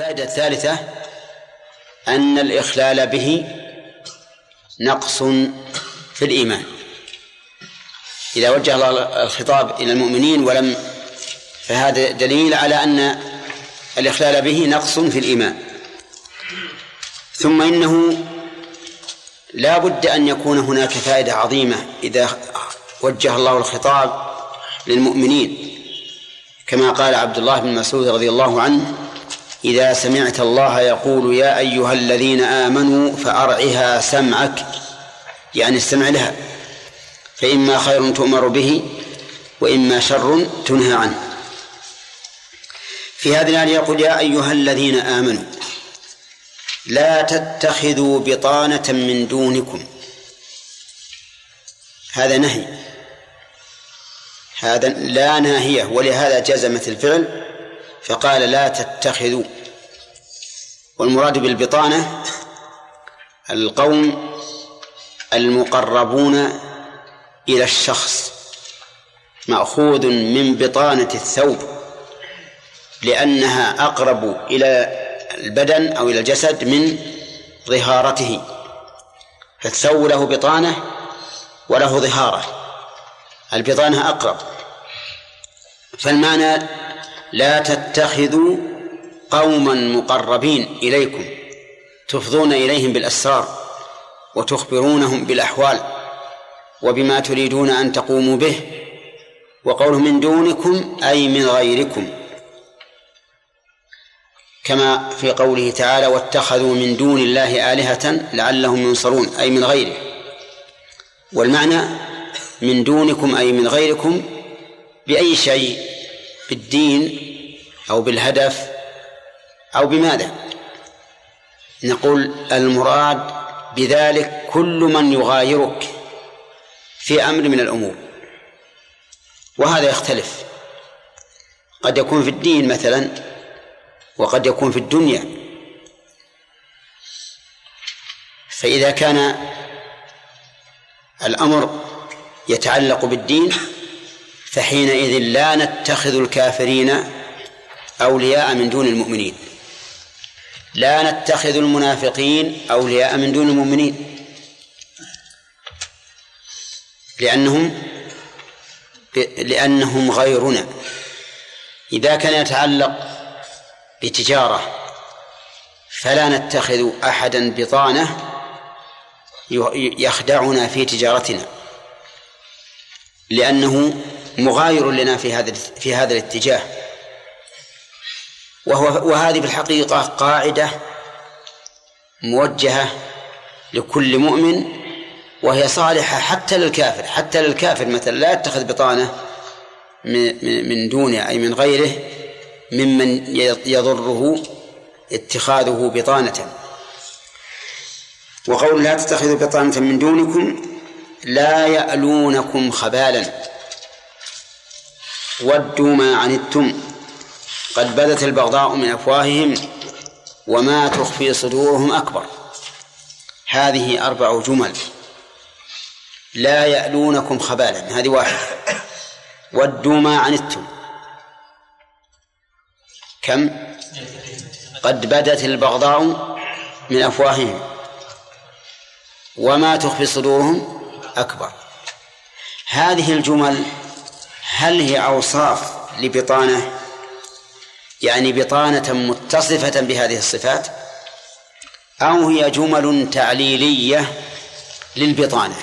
الفائدة الثالثة أن الإخلال به نقص في الإيمان. إذا وجه الله الخطاب إلى المؤمنين ولم فهذا دليل على أن الإخلال به نقص في الإيمان. ثم إنه لا بد أن يكون هناك فائدة عظيمة إذا وجه الله الخطاب للمؤمنين. كما قال عبد الله بن مسعود رضي الله عنه إذا سمعت الله يقول يا أيها الذين آمنوا فأرعها سمعك. يعني استمع لها. فإما خير تؤمر به وإما شر تنهى عنه. في هذه الآية يقول يا أيها الذين آمنوا لا تتخذوا بطانة من دونكم. هذا نهي. هذا لا ناهية ولهذا جزمت الفعل فقال لا تتخذوا. والمراد بالبطانة القوم المقربون إلى الشخص مأخوذ من بطانة الثوب لأنها أقرب إلى البدن أو إلى الجسد من ظهارته. فالثوب له بطانة وله ظهارة البطانة أقرب. فالمعنى لا تتخذوا قوما مقربين إليكم تفضون إليهم بالأسرار وتخبرونهم بالأحوال وبما تريدون أن تقوموا به وقوله من دونكم أي من غيركم. كما في قوله تعالى واتخذوا من دون الله آلهة لعلهم ينصرون أي من غيره. والمعنى من دونكم أي من غيركم بأي شيء؟ بالدين أو بالهدف أو بماذا؟ نقول المراد بذلك كل من يغايرك في أمر من الأمور وهذا يختلف. قد يكون في الدين مثلا وقد يكون في الدنيا. فإذا كان الأمر يتعلق بالدين فحينئذ لا نتخذ الكافرين أولياء من دون المؤمنين. لا نتخذ المنافقين أولياء من دون المؤمنين. لأنهم لأنهم غيرنا. إذا كان يتعلق بتجارة فلا نتخذ أحدا بطانة يخدعنا في تجارتنا. لأنه مغاير لنا في هذا في هذا الاتجاه. وهو وهذه في الحقيقة قاعدة موجهة لكل مؤمن وهي صالحة حتى للكافر. حتى للكافر مثلا لا يتخذ بطانة من دونه أي من غيره ممن يضره اتخاذه بطانة. وقول لا تتخذوا بطانة من دونكم لا يألونكم خبالا. ودوا ما عنتم. قد بدت البغضاء من أفواههم وما تخفي صدورهم أكبر. هذه أربع جمل لا يألونكم خبالا. هذه واحدة. ودوا ما عنتم. كم؟ قد بدت البغضاء من أفواههم وما تخفي صدورهم أكبر. هذه الجمل هل هي أوصاف لبطانة؟ يعني بطانة متصفة بهذه الصفات؟ أو هي جمل تعليلية للبطانة؟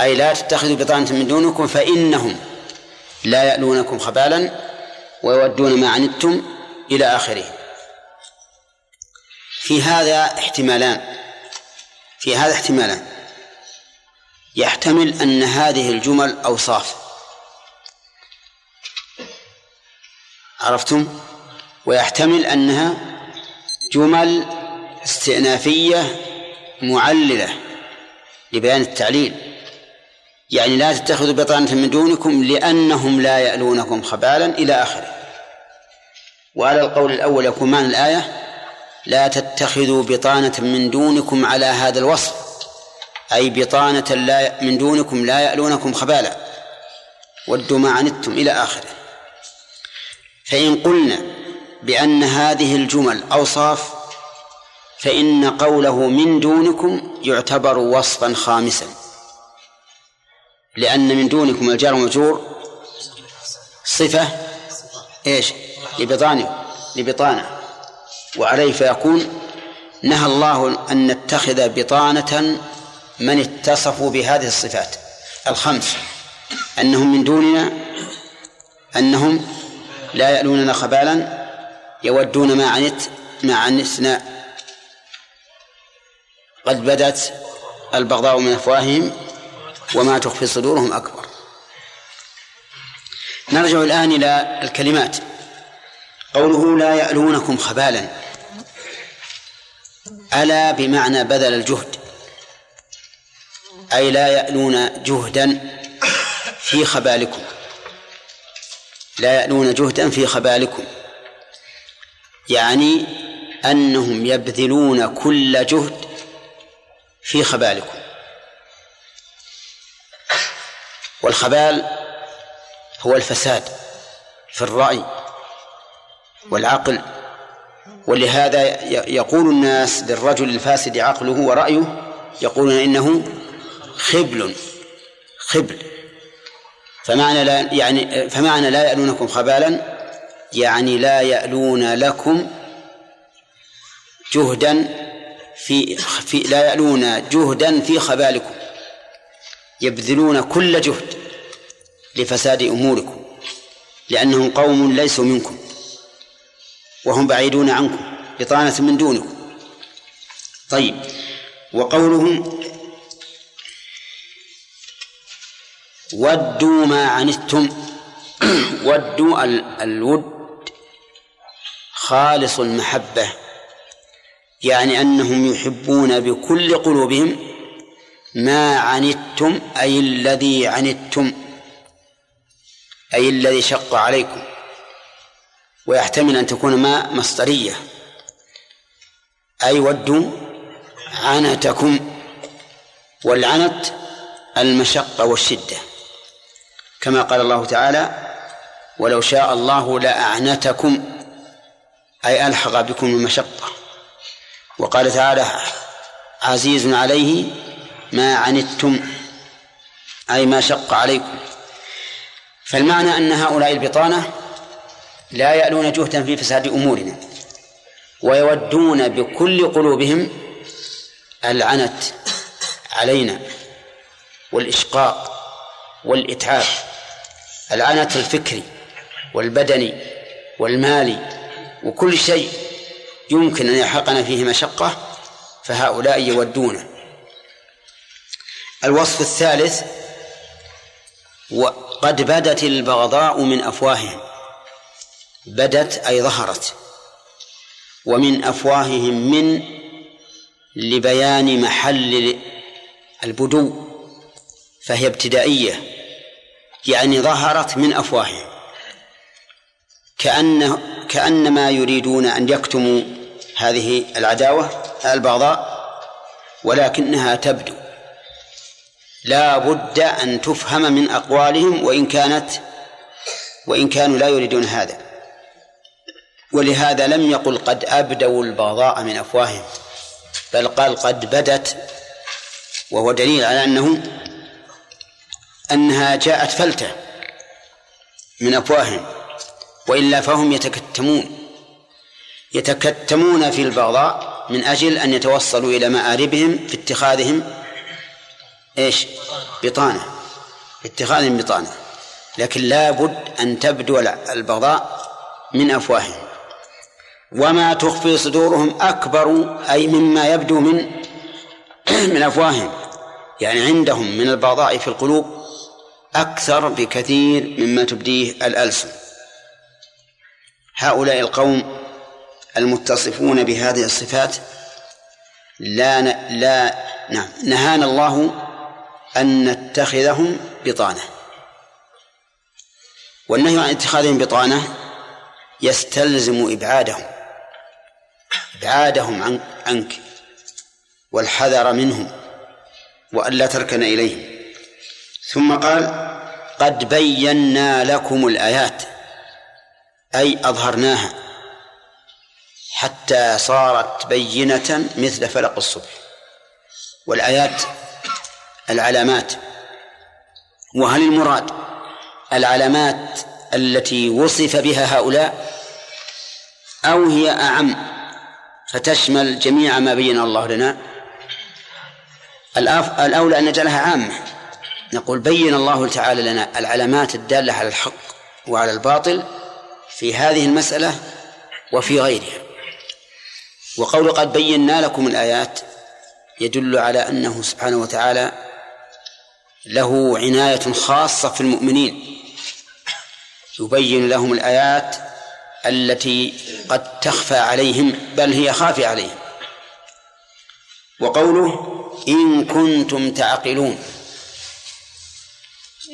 أي لا تتخذوا بطانة من دونكم فإنهم لا يألونكم خبالا ويودون ما عنتم إلى آخره. في هذا احتمالان. في هذا احتمالان. يحتمل أن هذه الجمل أوصاف. عرفتم؟ ويحتمل أنها جمل استئنافية معللة لبيان التعليل. يعني لا تتخذوا بطانة من دونكم لأنهم لا يألونكم خبالا إلى آخره. وعلى القول الأول يكون معنى الآية لا تتخذوا بطانة من دونكم على هذا الوصف. أي بطانة لا من دونكم لا يألونكم خبالا. ودوا ما عنتم إلى آخره. فإن قلنا بأن هذه الجمل أوصاف فإن قوله من دونكم يعتبر وصفا خامسا. لأن من دونكم الجار والمجرور صفة إيش؟ لبطانه لبطانة. وعليه فيكون نهى الله أن نتخذ بطانة من اتصفوا بهذه الصفات الخمس. أنهم من دوننا أنهم لا يألوننا خبالا يودون ما عنت ما عنتنا. قد بدت البغضاء من أفواههم وما تخفي صدورهم أكبر. نرجع الآن إلى الكلمات. قوله لا يألونكم خبالا. ألا بمعنى بذل الجهد. أي لا يألون جهدا في خبالكم. لا يألون جهدا في خبالكم. يعني أنهم يبذلون كل جهد في خبالكم. والخبال هو الفساد في الرأي والعقل ولهذا يقول الناس للرجل الفاسد عقله ورأيه يقولون إنه خبل خبل. فمعنى لا يعني فمعنى لا يألونكم خبالا يعني لا يألون لكم جهدا في, في لا يألون جهدا في خبالكم. يبذلون كل جهد لفساد أموركم لأنهم قوم ليسوا منكم وهم بعيدون عنكم بطانة من دونكم. طيب وقولهم ودوا ما عنتم. ودوا الود خالص المحبة. يعني أنهم يحبون بكل قلوبهم ما عنتم أي الذي عنتم أي الذي شق عليكم. ويحتمل أن تكون ما مصدرية. أي ودوا عنتكم والعنت المشقة والشدة. كما قال الله تعالى ولو شاء الله لأعنتكم أي ألحق بكم المشقة. وقال تعالى عزيز عليه ما عنتم أي ما شق عليكم. فالمعنى أن هؤلاء البطانة لا يألون جهدا في فساد أمورنا ويودون بكل قلوبهم العنت علينا والإشقاق والإتعاب. العنت الفكري والبدني والمالي وكل شيء يمكن أن يحقنا فيه مشقة فهؤلاء يودونه الوصف الثالث وقد بدت البغضاء من أفواههم. بدت أي ظهرت. ومن أفواههم من لبيان محل البدو فهي ابتدائية. يعني ظهرت من أفواههم. كأن كأنما يريدون أن يكتموا هذه العداوة البغضاء ولكنها تبدو. لا بد أن تفهم من أقوالهم وإن كانت وإن كانوا لا يريدون هذا. ولهذا لم يقل قد أبدوا البغضاء من أفواههم بل قال قد بدت وهو دليل على أنه أنها جاءت فلتة من أفواههم وإلا فهم يتكتمون يتكتمون في البغضاء من أجل أن يتوصلوا إلى مآربهم في اتخاذهم إيش؟ بطانة اتخاذهم بطانة لكن لا بد أن تبدو البغضاء من أفواههم وما تخفي صدورهم أكبر أي مما يبدو من من أفواههم يعني عندهم من البغضاء في القلوب أكثر بكثير مما تبديه الألسن. هؤلاء القوم المتصفون بهذه الصفات لا ن... لا نعم نهانا الله أن نتخذهم بطانة. والنهي عن اتخاذهم بطانة يستلزم إبعادهم إبعادهم عنك والحذر منهم وألا تركن إليهم. ثم قال قد بينا لكم الآيات أي أظهرناها حتى صارت بينة مثل فلق الصبح. والآيات العلامات. وهل المراد العلامات التي وصف بها هؤلاء؟ أو هي أعم فتشمل جميع ما بين الله لنا؟ الأولى أن نجعلها عامة. نقول بين الله تعالى لنا العلامات الدالة على الحق وعلى الباطل في هذه المسألة وفي غيرها. وقول قد بينا لكم الآيات يدل على أنه سبحانه وتعالى له عناية خاصة في المؤمنين. يبين لهم الآيات التي قد تخفى عليهم بل هي خافية عليهم. وقوله إن كنتم تعقلون.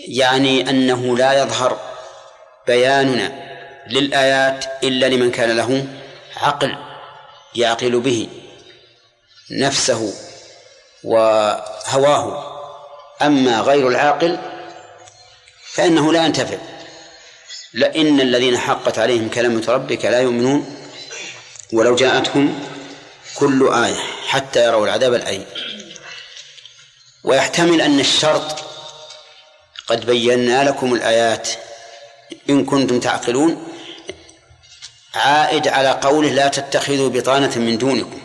يعني أنه لا يظهر بياننا للآيات إلا لمن كان له عقل يعقل به نفسه وهواه. أما غير العاقل فإنه لا ينتفع. لأن الذين حقت عليهم كلمة ربك لا يؤمنون ولو جاءتهم كل آية حتى يروا العذاب الأليم. ويحتمل أن الشرط قد بينا لكم الآيات. إن كنتم تعقلون عائد على قوله لا تتخذوا بطانة من دونكم.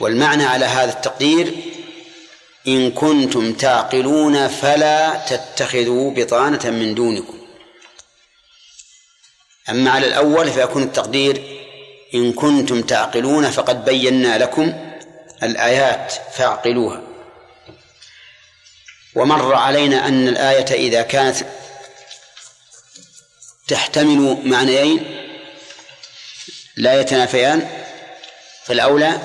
والمعنى على هذا التقدير إن كنتم تعقلون فلا تتخذوا بطانة من دونكم. أما على الأول فيكون التقدير إن كنتم تعقلون فقد بينا لكم الآيات فاعقلوها. ومر علينا أن الآية إذا كانت تحتمل معنيين لا يتنافيان فالأولى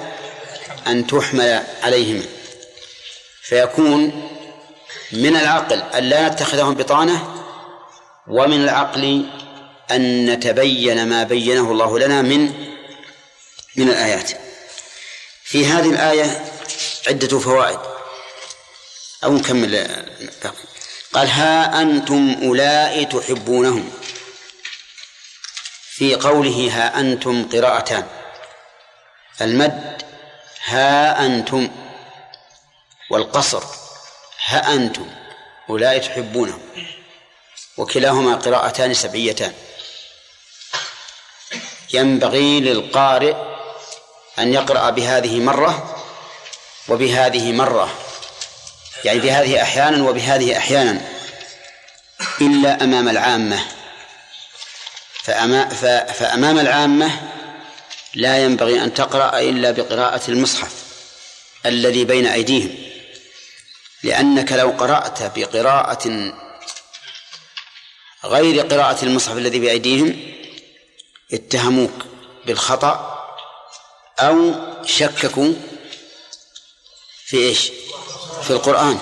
أن تحمل عليهما فيكون من العقل أن لا نتخذهم بطانة ومن العقل أن نتبين ما بينه الله لنا من من الآيات. في هذه الآية عدة فوائد. أو نكمل قال ها أنتم أولئك تحبونهم. في قوله ها أنتم قراءتان. المد ها أنتم والقصر ها أنتم أولئك تحبونهم. وكلاهما قراءتان سبعيتان. ينبغي للقارئ أن يقرأ بهذه مرة وبهذه مرة. يعني بهذه أحيانا وبهذه أحيانا إلا أمام العامة. فأمام العامة لا ينبغي أن تقرأ إلا بقراءة المصحف الذي بين أيديهم. لأنك لو قرأت بقراءة غير قراءة المصحف الذي بأيديهم اتهموك بالخطأ أو شككوا في إيش؟ في القرآن.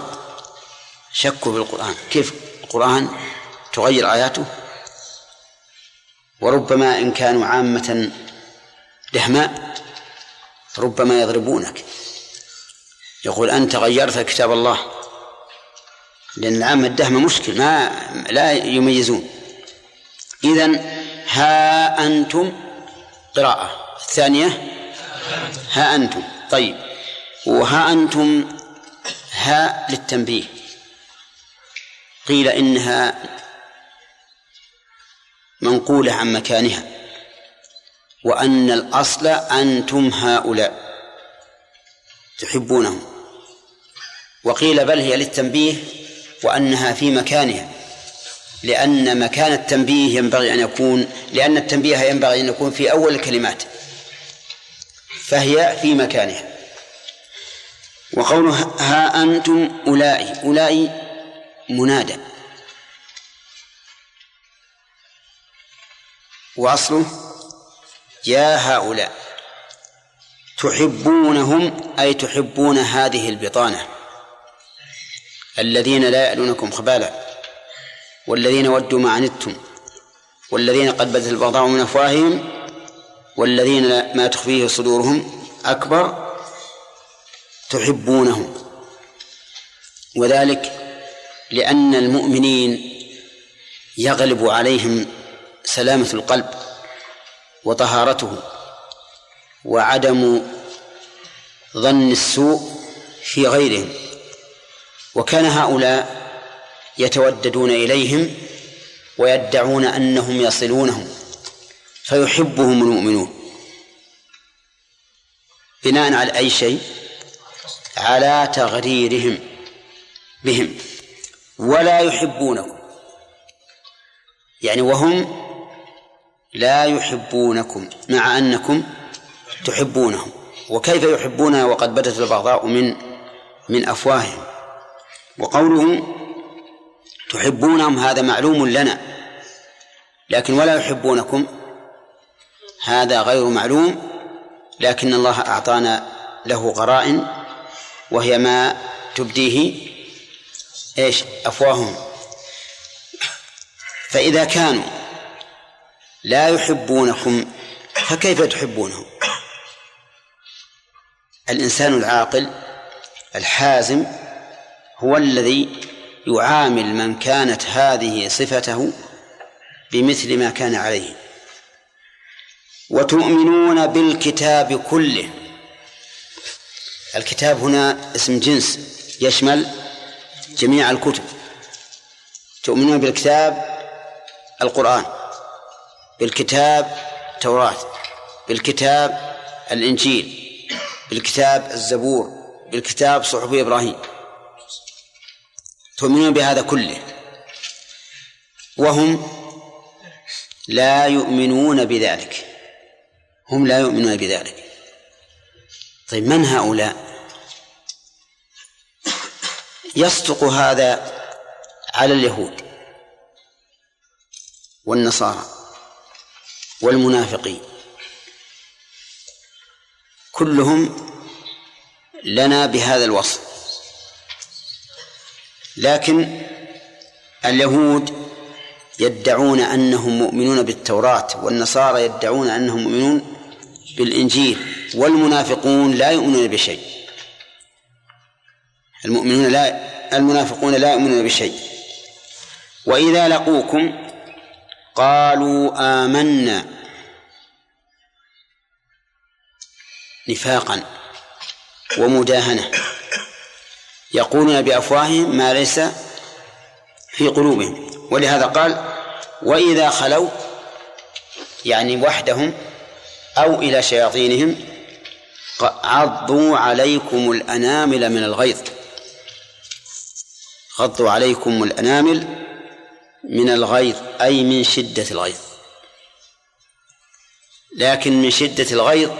شكوا في القرآن كيف القرآن تغير آياته؟ وربما إن كانوا عامة دهماء ربما يضربونك. يقول أنت غيرت كتاب الله لأن العامة الدهمة مشكل ما لا يميزون. إذن ها أنتم قراءة. الثانية ها أنتم. طيب. وها أنتم ها للتنبيه. قيل إنها منقولة عن مكانها. وأن الأصل أنتم هؤلاء تحبونهم. وقيل بل هي للتنبيه وأنها في مكانها. لأن مكان التنبيه ينبغي أن يكون لأن التنبيه ينبغي أن يكون في أول الكلمات. فهي في مكانها. وقوله ها أنتم أولئي. أولئي منادى. وأصله يا هؤلاء. تحبونهم أي تحبون هذه البطانة؟ الذين لا يألونكم خبالا. والذين ودوا ما عنتم. والذين قد بدت البغضاء من أفواههم. والذين ما تخفيه صدورهم أكبر. تحبونهم وذلك لأن المؤمنين يغلب عليهم سلامة القلب وطهارته وعدم ظن السوء في غيرهم. وكان هؤلاء يتوددون إليهم ويدعون أنهم يصلونهم فيحبهم المؤمنون. بناء على أي شيء؟ على تغريرهم بهم ولا يحبونكم يعني وهم لا يحبونكم مع أنكم تحبونهم. وكيف يحبونها وقد بدت البغضاء من من أفواههم. وقوله تحبونهم هذا معلوم لنا لكن ولا يحبونكم هذا غير معلوم لكن الله أعطانا له غرائن وهي ما تبديه إيش؟ أفواههم. فإذا كانوا لا يحبونكم فكيف تحبونهم؟ الإنسان العاقل الحازم هو الذي يعامل من كانت هذه صفته بمثل ما كان عليه. وتؤمنون بالكتاب كله. الكتاب هنا اسم جنس يشمل جميع الكتب. تؤمنون بالكتاب القرآن بالكتاب التوراة بالكتاب الإنجيل بالكتاب الزبور بالكتاب صحف إبراهيم. تؤمنون بهذا كله. وهم لا يؤمنون بذلك. هم لا يؤمنون بذلك. طيب من هؤلاء؟ يصدق هذا على اليهود والنصارى والمنافقين. كلهم لنا بهذا الوصف. لكن اليهود يدعون أنهم مؤمنون بالتوراة والنصارى يدعون أنهم مؤمنون بالإنجيل. والمنافقون لا يؤمنون بشيء. المؤمنون لا المنافقون لا يؤمنون بشيء. وإذا لقوكم قالوا آمنا نفاقا ومداهنة يقولون بأفواههم ما ليس في قلوبهم. ولهذا قال وإذا خلوا يعني وحدهم أو إلى شياطينهم عضوا عليكم الأنامل من الغيظ. غضوا عليكم الأنامل من الغيظ أي من شدة الغيظ. لكن من شدة الغيظ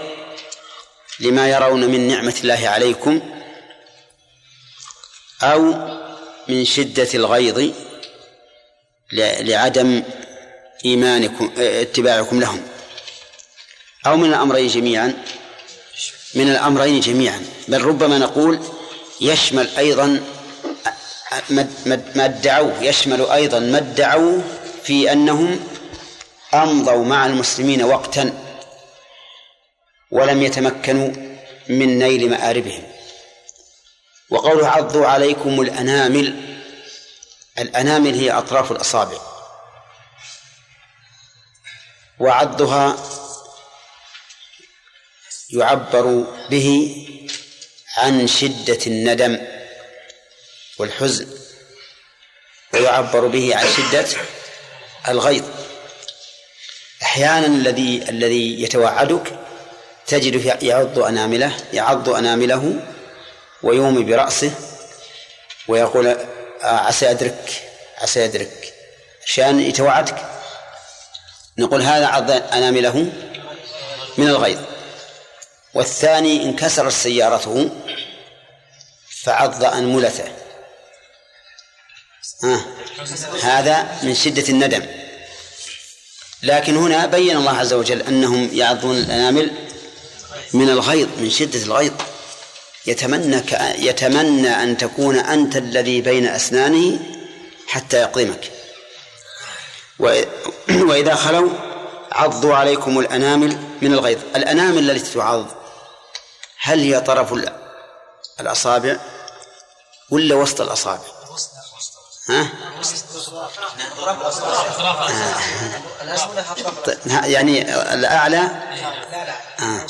لما يرون من نعمة الله عليكم أو من شدة الغيظ لعدم إيمانكم اتباعكم لهم. أو من الأمرين جميعا. من الأمرين جميعا. بل ربما نقول يشمل أيضا ما ادعوه يشمل أيضا ما ادعوه في أنهم أمضوا مع المسلمين وقتا ولم يتمكنوا من نيل مآربهم. وقوله عضوا عليكم الأنامل الأنامل هي أطراف الأصابع. وعضها يعبر به عن شدة الندم والحزن ويعبر به عن شدة الغيظ. أحيانا الذي الذي يتوعدك تجد يعض أنامله يعض أنامله ويومي برأسه ويقول آه، عسى أدرك عسى أدرك. عشان يتوعدك نقول هذا عض أنامله من الغيظ. والثاني انكسرت سيارته فعض أنملته آه. هذا من شدة الندم. لكن هنا بين الله عز وجل أنهم يعضون الأنامل من الغيظ من شدة الغيظ. يتمنى يتمنى أن تكون أنت الذي بين أسنانه حتى يقضمك وإذا خلوا عضوا عليكم الأنامل من الغيظ. الأنامل التي تعض هل هي طرف الأصابع ولا وسط الأصابع؟ ها؟ يعني الأعلى؟ آه.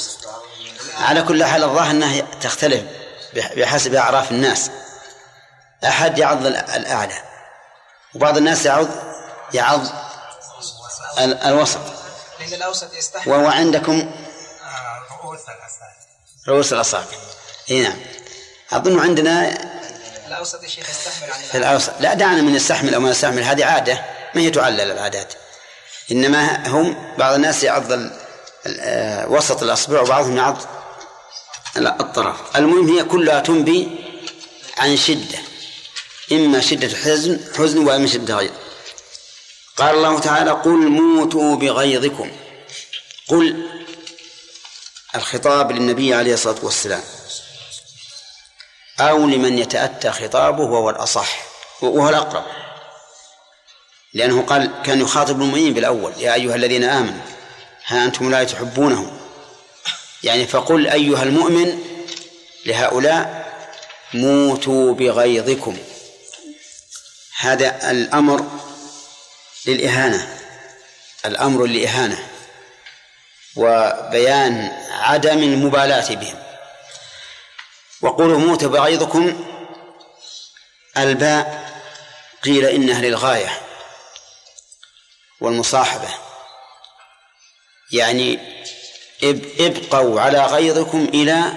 على كل حال الظاهر أنها تختلف بحسب أعراف الناس. أحد يعض الأعلى وبعض الناس يعض يعض الوسط. وهو عندكم رؤوس الأصابع. إي نعم. أظن عندنا الأوسط يا شيخ يستحمل عن في الأوسط. لا دعنا من يستحمل أو ما يستحمل. هذه عادة ما هي تعلل العادات. إنما هم بعض الناس يعض آه، وسط الأصبع وبعضهم يعض الطرف. المهم هي كلها تنبي عن شدة. إما شدة حزن حزن وإما شدة غيظ. قال الله تعالى قل موتوا بغيظكم. قل الخطاب للنبي عليه الصلاة والسلام. أو لمن يتأتى خطابه وهو الأصح وهو الأقرب. لأنه قال كان يخاطب المؤمنين بالأول يا أيها الذين آمنوا ها أنتم لا تحبونهم. يعني فقل أيها المؤمن لهؤلاء موتوا بغيظكم. هذا الأمر للإهانة الأمر للإهانة. وبيان عدم المبالاة بهم. وقولوا موت بغيظكم الباء قيل إنها للغاية والمصاحبة. يعني ابقوا على غيظكم إلى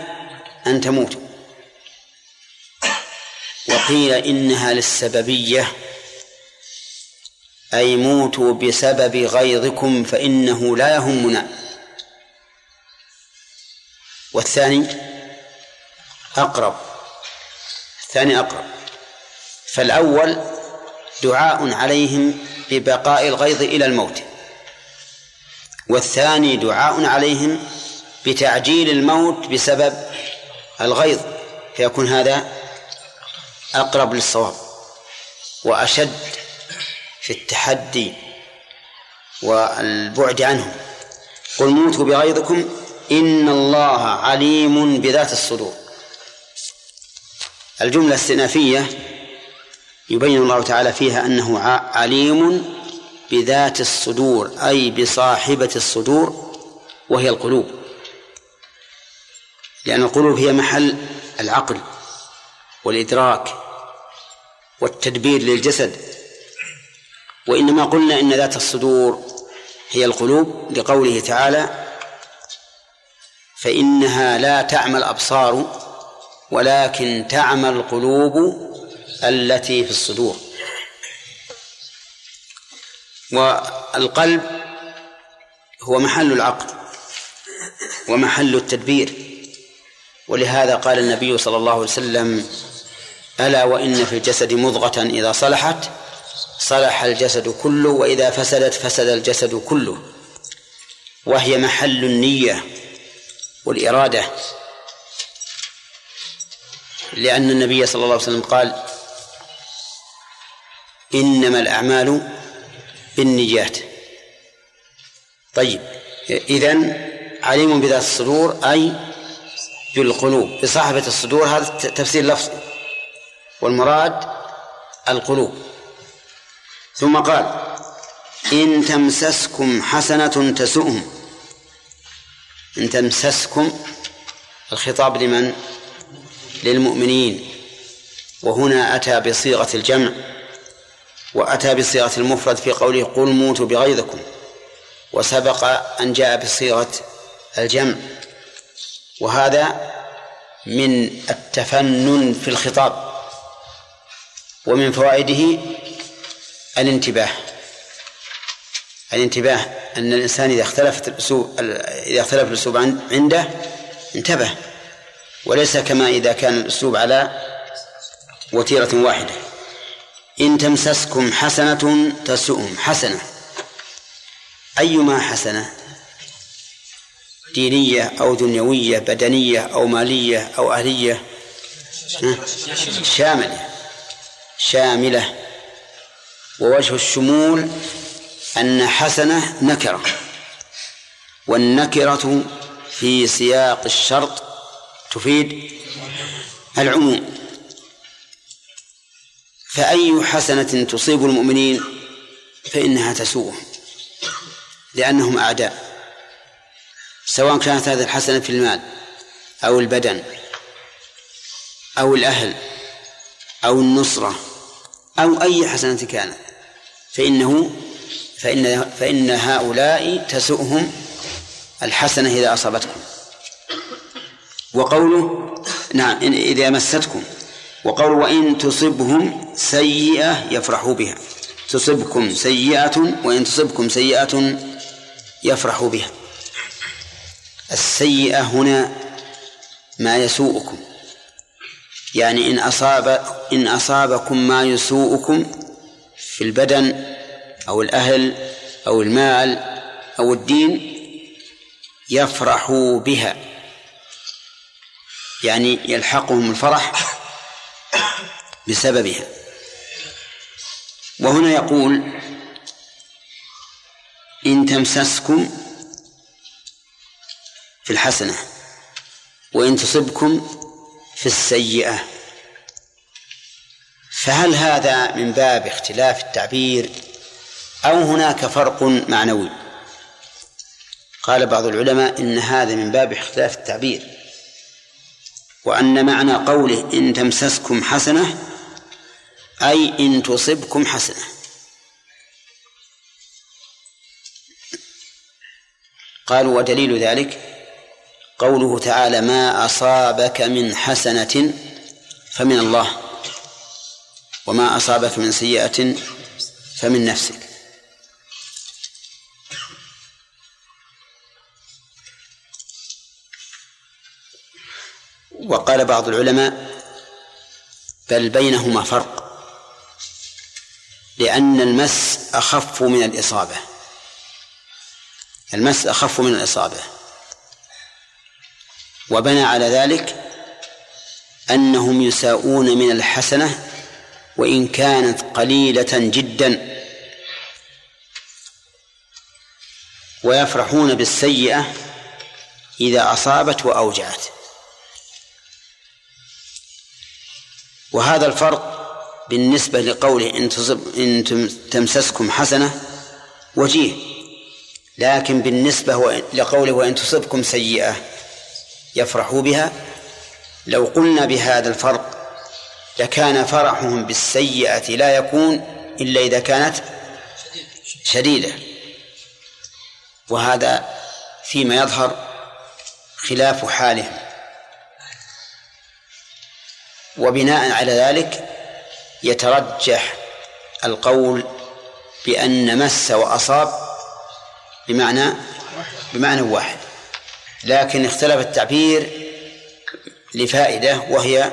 أن تموتوا. وقيل إنها للسببية. أي موتوا بسبب غيظكم فإنه لا يهمنا. والثاني أقرب. الثاني أقرب. فالأول دعاء عليهم ببقاء الغيظ إلى الموت. والثاني دعاء عليهم بتعجيل الموت بسبب الغيظ. فيكون هذا أقرب للصواب وأشد في التحدي والبعد عنهم. قل موتوا بغيظكم إن الله عليم بذات الصدور. الجملة الاستئنافية يبين الله تعالى فيها أنه عليم بذات الصدور أي بصاحبة الصدور وهي القلوب. لأن القلوب هي محل العقل والإدراك والتدبير للجسد. وإنما قلنا إن ذات الصدور هي القلوب لقوله تعالى فإنها لا تعمى الأبصار ولكن تعمى القلوب التي في الصدور. والقلب هو محل العقل ومحل التدبير. ولهذا قال النبي صلى الله عليه وسلم ألا وإن في الجسد مضغة إذا صلحت صلح الجسد كله وإذا فسدت فسد الجسد كله. وهي محل النية. والإرادة. لأن النبي صلى الله عليه وسلم قال إنما الأعمال بالنيات طيب إذن عليم بذات الصدور أي بالقلوب. بصاحبة الصدور هذا تفسير لفظي. والمراد القلوب. ثم قال إن تمسسكم حسنة تسؤهم. إن تمسسكم الخطاب لمن؟ للمؤمنين. وهنا أتى بصيغة الجمع وأتى بصيغة المفرد في قوله قل موتوا بغيظكم. وسبق أن جاء بصيغة الجمع. وهذا من التفنن في الخطاب ومن فوائده الانتباه. الانتباه. أن الإنسان إذا اختلفت الأسلوب إذا اختلف الأسلوب عنده انتبه. وليس كما إذا كان الأسلوب على وتيرة واحدة. إن تمسسكم حسنة تسؤهم حسنة. أيما حسنة؟ دينية أو دنيوية بدنية أو مالية أو أهلية. شاملة. شاملة. ووجه الشمول أن حسنة نكرة والنكرة في سياق الشرط تفيد العموم. فأي حسنة تصيب المؤمنين فإنها تسوءهم لأنهم أعداء سواء كانت هذه الحسنة في المال أو البدن أو الأهل أو النصرة أو أي حسنة كانت فإنه فإن فإن هؤلاء تسؤهم الحسنة إذا أصابتكم. وقوله نعم إذا مستكم. وقوله وإن تصبهم سيئة يفرحوا بها. تصبكم سيئة وإن تصبكم سيئة يفرحوا بها. السيئة هنا ما يسوءكم. يعني إن أصاب إن أصابكم ما يسوءكم في البدن أو الأهل أو المال أو الدين يفرحوا بها. يعني يلحقهم الفرح بسببها. وهنا يقول إن تمسسكم في الحسنة وإن تصبكم في السيئة. فهل هذا من باب اختلاف التعبير أو هناك فرق معنوي. قال بعض العلماء إن هذا من باب اختلاف التعبير وأن معنى قوله إن تمسسكم حسنة أي إن تصبكم حسنة. قالوا ودليل ذلك قوله تعالى ما أصابك من حسنة فمن الله وما أصابك من سيئة فمن نفسك. وقال بعض العلماء بل بينهما فرق لأن المس أخف من الإصابة. المس أخف من الإصابة. وبنى على ذلك أنهم يساءون من الحسنة وإن كانت قليلة جدا. ويفرحون بالسيئة إذا أصابت وأوجعت. وهذا الفرق بالنسبة لقوله إن, تصب إن تمسسكم حسنة وجيه لكن بالنسبة لقوله وإن تصبكم سيئة يفرحوا بها لو قلنا بهذا الفرق لكان فرحهم بالسيئة لا يكون إلا إذا كانت شديدة. وهذا فيما يظهر خلاف حالهم. وبناء على ذلك يترجح القول بأن مس وأصاب بمعنى بمعنى واحد. لكن اختلف التعبير لفائدة وهي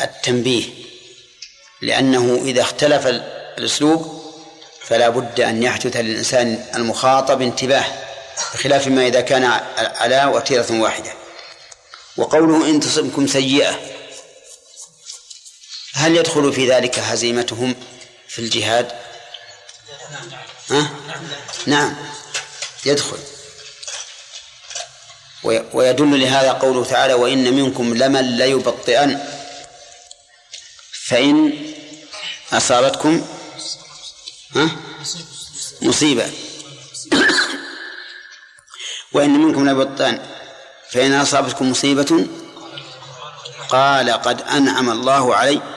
التنبيه. لأنه إذا اختلف الأسلوب فلا بد أن يحدث للإنسان المخاطب انتباه بخلاف ما إذا كان على وتيرة واحدة. وقوله إن تصبكم سيئة هل يدخل في ذلك هزيمتهم في الجهاد؟ ها؟ نعم يدخل. ويدل لهذا قوله تعالى وإن منكم لمن ليبطئن. فإن أصابتكم ها؟ مصيبة. وإن منكم ليبطئن. فإن أصابتكم مصيبة قال قد أنعم الله علي.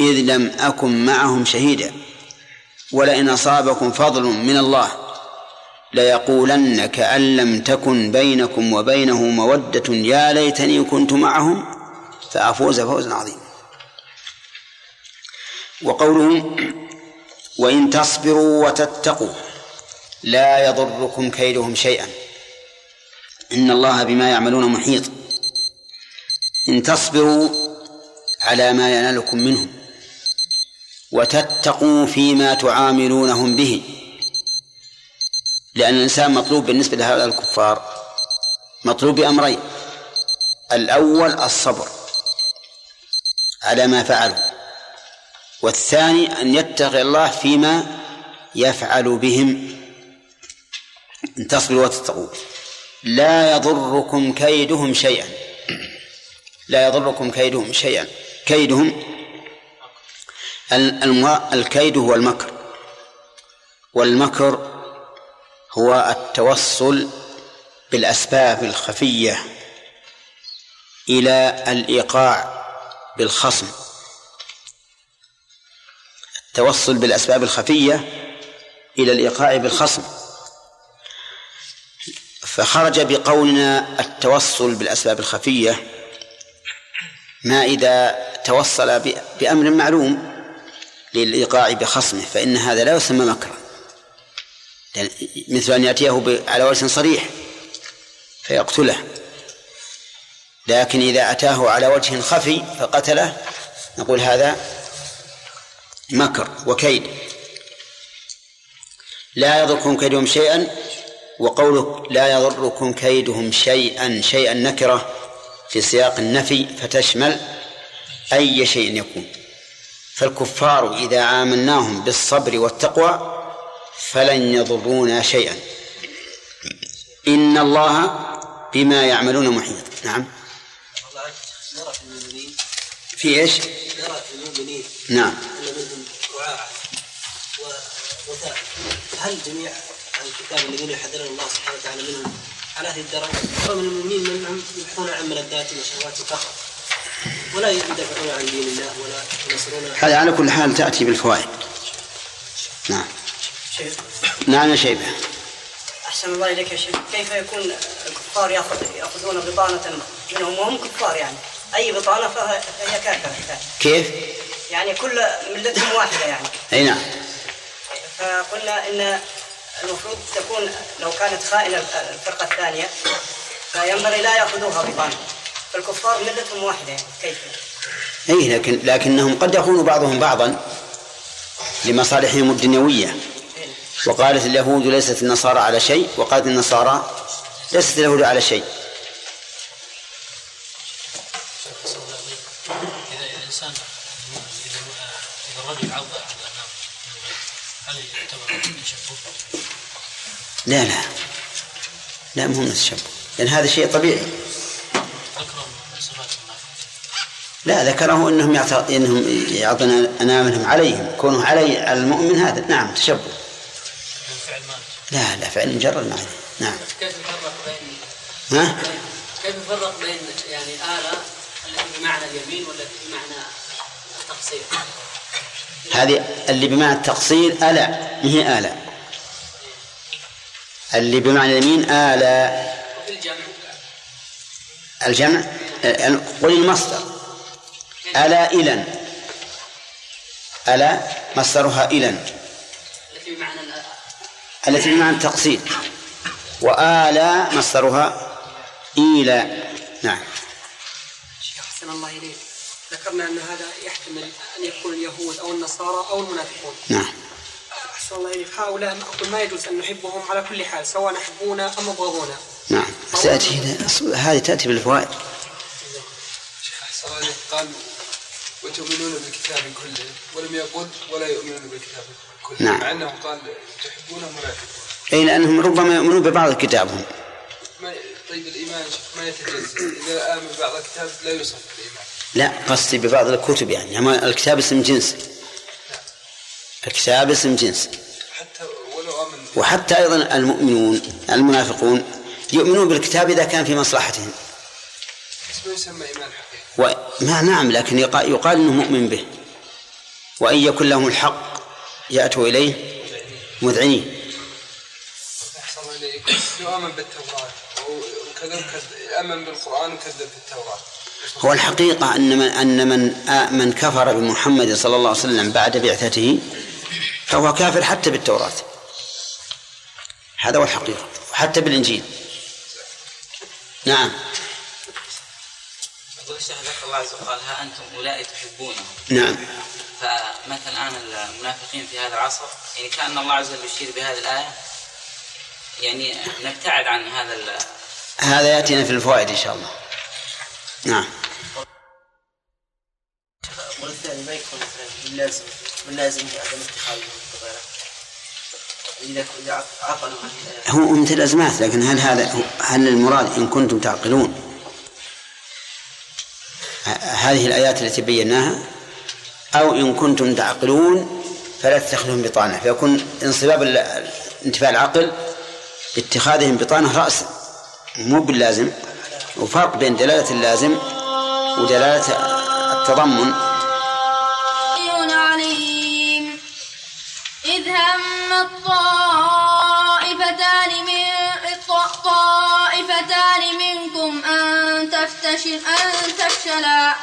إذ لم أكن معهم شهيدا. ولئن أصابكم فضل من الله ليقولن كأن لم تكن بينكم وبينه مودة يا ليتني كنت معهم. فأفوز فوزا عظيما. وقوله وإن تصبروا وتتقوا لا يضركم كيدهم شيئا. إن الله بما يعملون محيط. إن تصبروا على ما ينالكم منهم. وتتقوا فيما تعاملونهم به. لأن الإنسان مطلوب بالنسبة لهؤلاء الكفار مطلوب بأمرين الأول الصبر على ما فعلوا والثاني أن يتقي الله فيما يفعل بهم. إن تصبروا وتتقوا. لا يضركم كيدهم شيئا. لا يضركم كيدهم شيئا. كيدهم الكيد هو المكر. والمكر هو التوصل بالأسباب الخفية إلى الإيقاع بالخصم. التوصل بالأسباب الخفية إلى الإيقاع بالخصم. فخرج بقولنا التوصل بالأسباب الخفية ما إذا توصل بأمر معلوم. للإيقاع بخصمه فإن هذا لا يسمى مكرا. مثل أن يأتيه على وجه صريح فيقتله. لكن إذا أتاه على وجه خفي فقتله نقول هذا مكر وكيد. لا يضركم كيدهم شيئا وقوله لا يضركم كيدهم شيئا شيئا نكرة في سياق النفي فتشمل أي شيء يكون. فالكفار إذا عاملناهم بالصبر والتقوى فلن يضرونا شيئا. إن الله بما يعملون محيط. نعم. في إيش؟ نرى في المؤمنين نعم. ان منهم هل جميع الكتاب الذين يحذرون الله سبحانه وتعالى منهم؟ على هذه الدرجة ومن المؤمنين من يبحثون عن ملذات وشهوات فقط ولا يدافعون عن دين الله ولا ينصرون هذا على كل حال تأتي بالفوائد. نعم. شيخ. نعم يا شيخ. أحسن الله إليك يا شيخ. كيف يكون الكفار يأخذ يأخذون بطانة منهم وهم كفار يعني. أي بطانة فهي كافرة كيف؟ يعني كل ملتهم واحدة يعني. أي نعم. فقلنا إن المفروض تكون لو كانت خائنة الفرقة الثانية فينبغي لا يأخذوها بطانة. فالكفار ملتهم واحدة يعني كيف؟ أي لكن لكنهم قد يخون بعضهم بعضا لمصالحهم الدنيوية. وقالت اليهود ليست النصارى على شيء وقالت النصارى ليست اليهود على شيء؟ لا لا. لا مهم التشبه لأن هذا شيء طبيعي. لا ذكره إنهم إنهم يعطون اناملهم عليهم كونه علي على المؤمن هذا. نعم تشبه. لا لا فعل مجرد ما نعم. كيف يفرق بين ها؟ كيف يفرق بين يعني آلة التي بمعنى اليمين والتي بمعنى التقصير؟ هذه اللي بمعنى التقصير آلة. ما هي آلة؟ اللي بمعنى اليمين آلة. الجمع. قل المصدر. ألا إلى ألا مصدرها إلى التي بمعنى التي بمعنى التقصير. وآلا مصدرها إلى نعم. شيخ أحسن الله إليك. ذكرنا أن هذا يحتمل أن يكون اليهود أو النصارى أو المنافقون. نعم. أحسن الله إليك. هؤلاء ما يجوز أن نحبهم على كل حال سواء نحبونا أم يبغضونا نعم. سأتي هذه تأتي بالفوائد. شيخ أحسن الله إليك. قال وتؤمنون بالكتاب كله ولم يقل ولا يؤمنون بالكتاب كله. نعم. مع أنه قال تحبونه منافقون أي لأنهم ربما يؤمنون ببعض كتابهم. طيب الإيمان ما يتجزأ؟ إذا آمن ببعض الكتاب لا يوصف بالإيمان. لا قصدي ببعض الكتب يعني. أما الكتاب اسم جنس. الكتاب اسم جنس. حتى ولو أمن وحتى أيضا المؤمنون المنافقون يؤمنون بالكتاب إذا كان في مصلحتهم. بس ما يسمى إيمان حقيقي. و... ما نعم لكن يقال, يقال أنه مؤمن به. وإن يكن لهم الحق يأتوا إليه مذعنين. لو وكذب بالتوراة. هو الحقيقة أن من أن من من كفر بمحمد صلى الله عليه وسلم بعد بعثته فهو كافر حتى بالتوراة. هذا هو الحقيقة حتى بالإنجيل. نعم. الشيخ ذكر الله عز وجل قال ها أنتم أولئك تحبونهم. نعم. فمثلا الآن المنافقين في هذا العصر يعني كأن الله عز وجل يشير بهذه الآية يعني نبتعد عن هذا هذا يأتينا في الفوائد إن شاء الله. نعم. والثاني ما يكون مثلا من لازم من لازم عدم اتخاذ إذا إذا عقلوا هو مثل الأزمات لكن هل هذا هل المراد إن كنتم تعقلون؟ هذه الآيات التي بيناها أو إن كنتم تعقلون فلا تتخذهم بطانة. فيكون انصباب انتفاء العقل باتخاذهم بطانة رأسا مو باللازم. وفرق بين دلالة اللازم ودلالة التضمن. تفتشل أن تفشلا.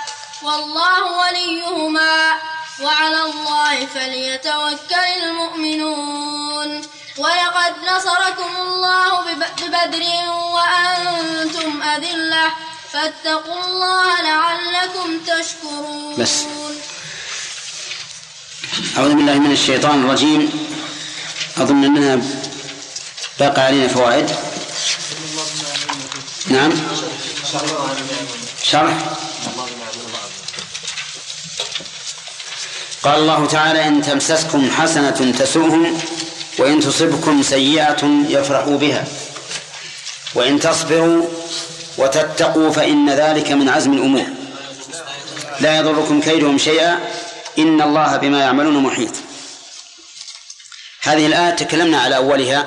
والله وليهما. وعلى الله فليتوكل المؤمنون. ولقد نصركم الله ببدر وأنتم أذلة. فاتقوا الله لعلكم تشكرون. بس. أعوذ بالله من الشيطان الرجيم. أظن أنها باقى علينا فوائد. نعم. شرح. قال الله تعالى إن تمسسكم حسنة تسؤهم وإن تصبكم سيئة يفرحوا بها. وإن تصبروا وتتقوا فإن ذلك من عزم الأمور. لا يضركم كيدهم شيئا. إن الله بما يعملون محيط. هذه الآية تكلمنا على أولها.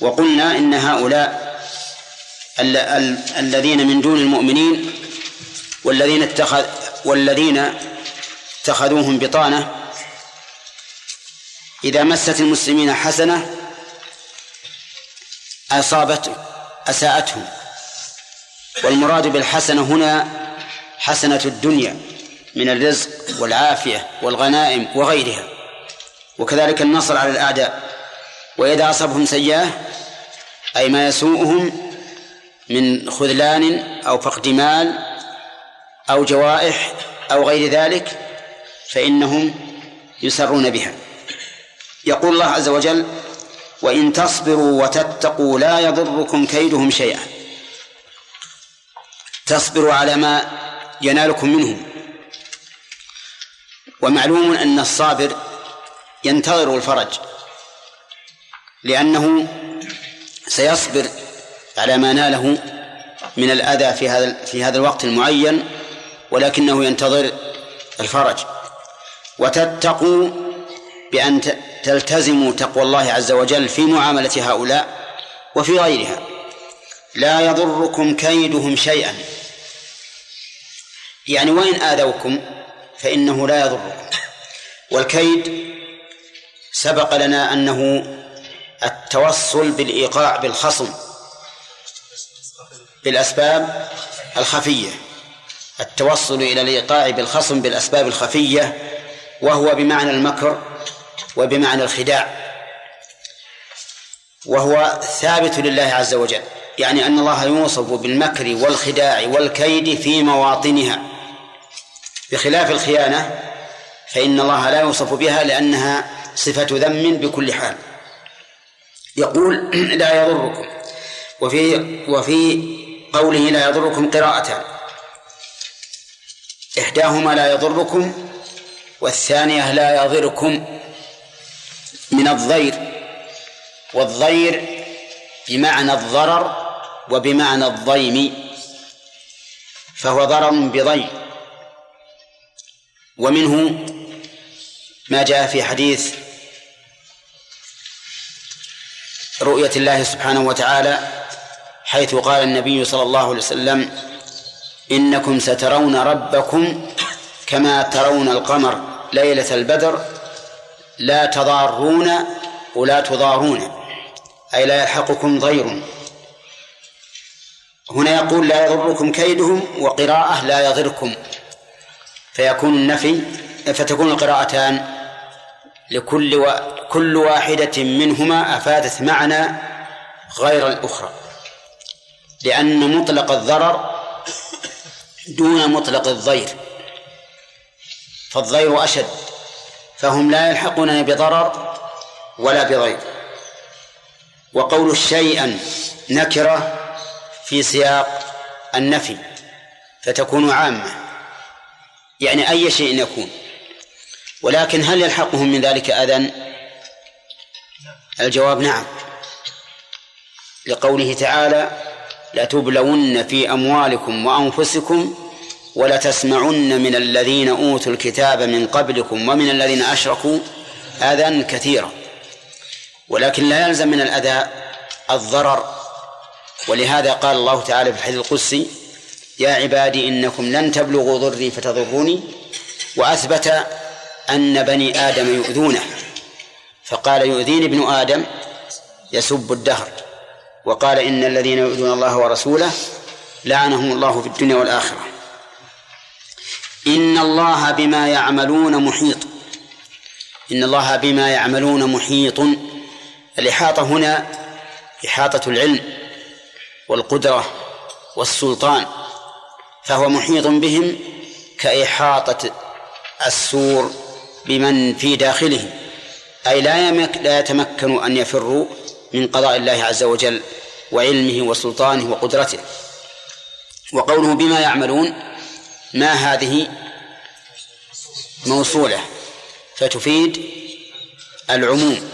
وقلنا إن هؤلاء الذين من دون المؤمنين والذين اتخذ والذين اتخذوهم بطانة إذا مست المسلمين حسنة أصابت أساءتهم والمراد بالحسنة هنا حسنة الدنيا من الرزق والعافية والغنائم وغيرها وكذلك النصر على الأعداء وإذا أصابهم سيئة أي ما يسوءهم من خذلان أو فقد مال أو جوائح أو غير ذلك فإنهم يسرون بها. يقول الله عز وجل وإن تصبروا وتتقوا لا يضركم كيدهم شيئا. تصبروا على ما ينالكم منهم. ومعلوم أن الصابر ينتظر الفرج لأنه سيصبر على ما ناله من الأذى في هذا في هذا الوقت المعين ولكنه ينتظر الفرج. وتتقوا بأن تلتزموا تقوى الله عز وجل في معاملة هؤلاء وفي غيرها. لا يضركم كيدهم شيئا. يعني وإن آذوكم فإنه لا يضركم. والكيد سبق لنا أنه التوصل بالإيقاع بالخصم. بالأسباب الخفية. التوصل إلى الإيقاع بالخصم بالأسباب الخفية وهو بمعنى المكر وبمعنى الخداع. وهو ثابت لله عز وجل يعني أن الله يوصف بالمكر والخداع والكيد في مواطنها. بخلاف الخيانة فإن الله لا يوصف بها لأنها صفة ذم بكل حال. يقول لا يضركم. وفي وفي قوله لا يضركم قراءتان إحداهما لا يضركم والثانية لا يضركم من الضير والضير بمعنى الضرر وبمعنى الضيم فهو ضرر بضيم ومنه ما جاء في حديث رؤية الله سبحانه وتعالى حيث قال النبي صلى الله عليه وسلم إنكم سترون ربكم كما ترون القمر ليلة البدر لا تضارون ولا تضارون أي لا يلحقكم ضير. هنا يقول لا يضركم كيدهم وقراءة لا يضركم فيكون النفي فتكون القراءتان لكل و... كل واحدة منهما أفادت معنى غير الأخرى. لأن مطلق الضرر دون مطلق الضير فالضير أشد فهم لا يلحقون بضرر ولا بضير. وقول شيئا نكرة في سياق النفي فتكون عامة يعني أي شيء يكون. ولكن هل يلحقهم من ذلك أذى؟ الجواب نعم لقوله تعالى لتبلون في أموالكم وأنفسكم ولتسمعن من الذين أوتوا الكتاب من قبلكم ومن الذين أشركوا أذى كثيرا ولكن لا يلزم من الأذى الضرر. ولهذا قال الله تعالى في الحديث القدسي يا عبادي إنكم لن تبلغوا ضري فتضروني وأثبت أن بني آدم يؤذونه. فقال يؤذيني ابن آدم يسب الدهر. وقال إن الذين يؤذون الله ورسوله لعنهم الله في الدنيا والآخرة. إن الله بما يعملون محيط. إن الله بما يعملون محيط. الإحاطة هنا إحاطة العلم والقدرة والسلطان. فهو محيط بهم كإحاطة السور بمن في داخله أي لا لا يتمكن أن يفروا من قضاء الله عز وجل وعلمه وسلطانه وقدرته. وقوله بما يعملون ما هذه؟ موصولة. فتفيد العموم.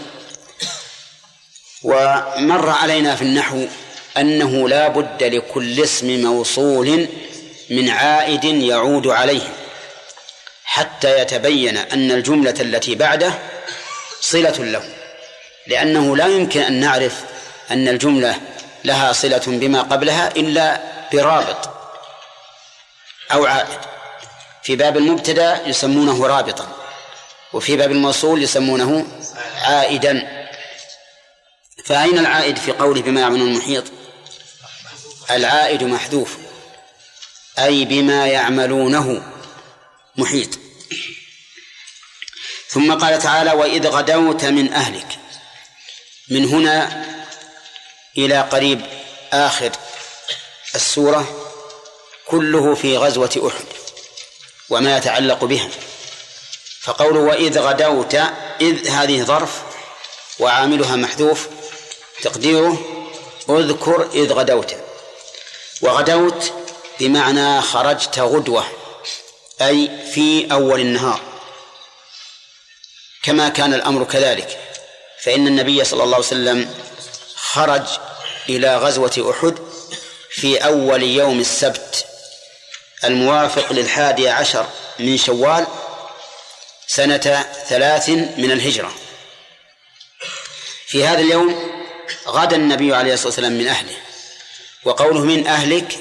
ومر علينا في النحو أنه لا بد لكل اسم موصول من عائد يعود عليه حتى يتبين أن الجملة التي بعده صلة له. لأنه لا يمكن أن نعرف أن الجملة لها صلة بما قبلها إلا برابط أو عائد. في باب المبتدأ يسمونه رابطا وفي باب الموصول يسمونه عائدا. فأين العائد في قوله بما يعملون المحيط؟ العائد محذوف أي بما يعملونه محيط. ثم قال تعالى وإذ غدوت من أهلك. من هنا إلى قريب آخر السورة كله في غزوة أحد وما يتعلق بها. فقوله وإذ غدوت إذ هذه ظرف وعاملها محذوف تقديره اذكر إذ غدوت. وغدوت بمعنى خرجت غدوة أي في أول النهار. كما كان الأمر كذلك. فإن النبي صلى الله عليه وسلم خرج إلى غزوة أحد في أول يوم السبت الموافق للحادي عشر من شوال سنة ثلاث من الهجرة. في هذا اليوم غدا النبي عليه الصلاة والسلام من أهله وقوله من أهلك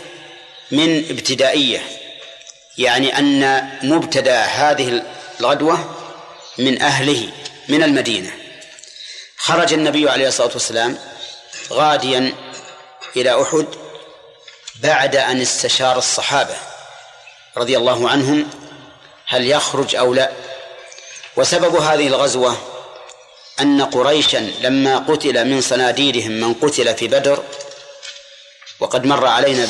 من ابتدائية يعني أن مبتدأ هذه الغدوة من أهله من المدينة. خرج النبي عليه الصلاة والسلام غاديا إلى أحد بعد أن استشار الصحابة رضي الله عنهم هل يخرج أو لا. وسبب هذه الغزوة أن قريشا لما قتل من صناديدهم من قتل في بدر وقد مر علينا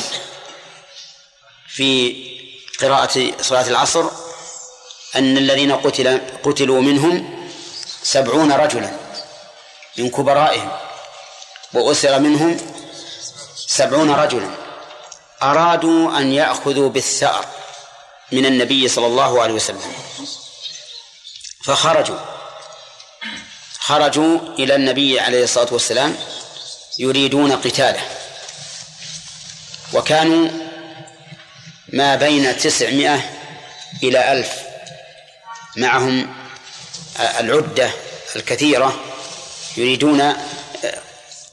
في قراءة صلاة العصر أن الذين قتل قتلوا منهم سبعون رجلا. من كبرائهم وأسر منهم سبعون رجلا أرادوا أن يأخذوا بالثأر من النبي صلى الله عليه وسلم. فخرجوا خرجوا إلى النبي عليه الصلاة والسلام يريدون قتاله. وكانوا ما بين تسعمائة إلى ألف معهم العدة الكثيرة يريدون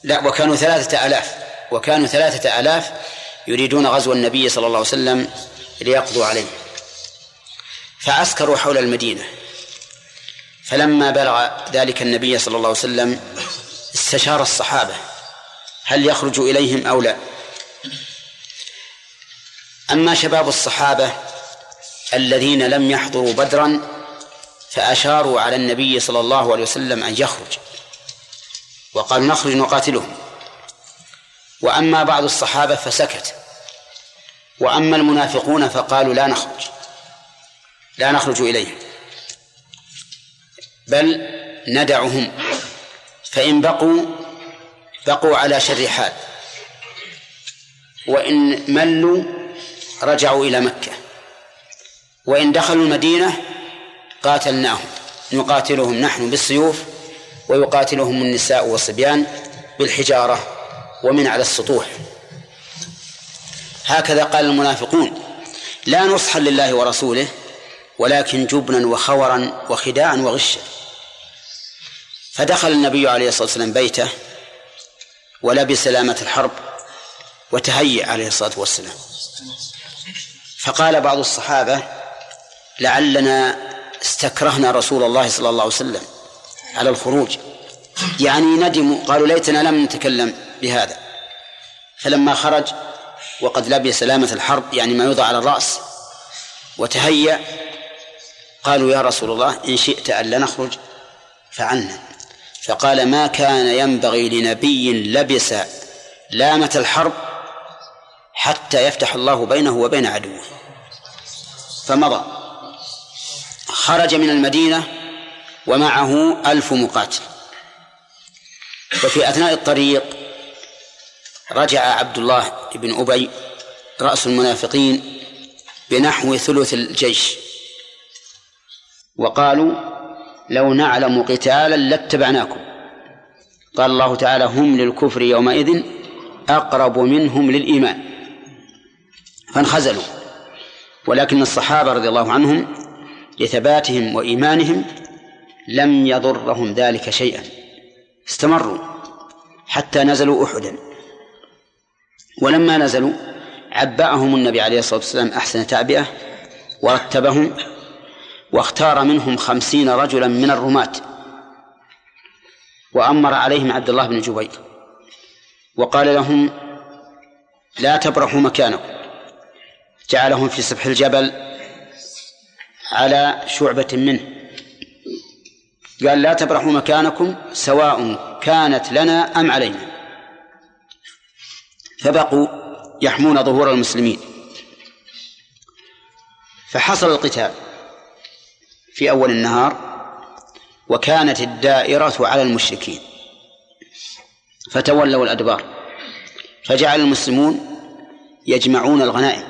لا وكانوا ثلاثة آلاف وكانوا ثلاثة آلاف يريدون غزو النبي صلى الله عليه وسلم ليقضوا عليه. فعسكروا حول المدينة. فلما بلغ ذلك النبي صلى الله عليه وسلم استشار الصحابة هل يخرج إليهم أو لا. أما شباب الصحابة الذين لم يحضروا بدرا فأشاروا على النبي صلى الله عليه وسلم أن يخرج. وقالوا نخرج نقاتلهم. وأما بعض الصحابة فسكت. وأما المنافقون فقالوا لا نخرج. لا نخرج إليهم. بل ندعهم. فإن بقوا بقوا على شر حال. وإن ملوا رجعوا إلى مكة. وإن دخلوا المدينة قاتلناهم. نقاتلهم نحن بالسيوف ويقاتلهم النساء والصبيان بالحجارة ومن على السطوح. هكذا قال المنافقون لا نصحا لله ورسوله ولكن جبنا وخورا وخداعا وغشا. فدخل النبي عليه الصلاة والسلام بيته ولبس سلامة الحرب وتهيأ عليه الصلاة والسلام. فقال بعض الصحابة لعلنا استكرهنا رسول الله صلى الله عليه وسلم. على الخروج. يعني ندموا قالوا ليتنا لم نتكلم بهذا. فلما خرج وقد لبس سلامة الحرب يعني ما يوضع على الرأس وتهيأ قالوا يا رسول الله إن شئت ألا نخرج فعلنا. فقال ما كان ينبغي لنبي لبس لامة الحرب حتى يفتح الله بينه وبين عدوه. فمضى. خرج من المدينة ومعه ألف مقاتل. وفي أثناء الطريق رجع عبد الله بن أبي رأس المنافقين بنحو ثلث الجيش. وقالوا لو نعلم قتالا لاتبعناكم. قال الله تعالى هم للكفر يومئذ أقرب منهم للإيمان. فانخزلوا. ولكن الصحابة رضي الله عنهم لثباتهم وإيمانهم لم يضرهم ذلك شيئا. استمروا حتى نزلوا أحدا. ولما نزلوا عبأهم النبي عليه الصلاة والسلام أحسن تعبئة ورتبهم واختار منهم خمسين رجلا من الرماة وأمر عليهم عبد الله بن جبير وقال لهم لا تبرحوا مكانكم. جعلهم في سفح الجبل على شعبة منه. قال لا تبرحوا مكانكم سواء كانت لنا أم علينا. فبقوا يحمون ظهور المسلمين. فحصل القتال في أول النهار وكانت الدائرة على المشركين. فتولوا الأدبار. فجعل المسلمون يجمعون الغنائم.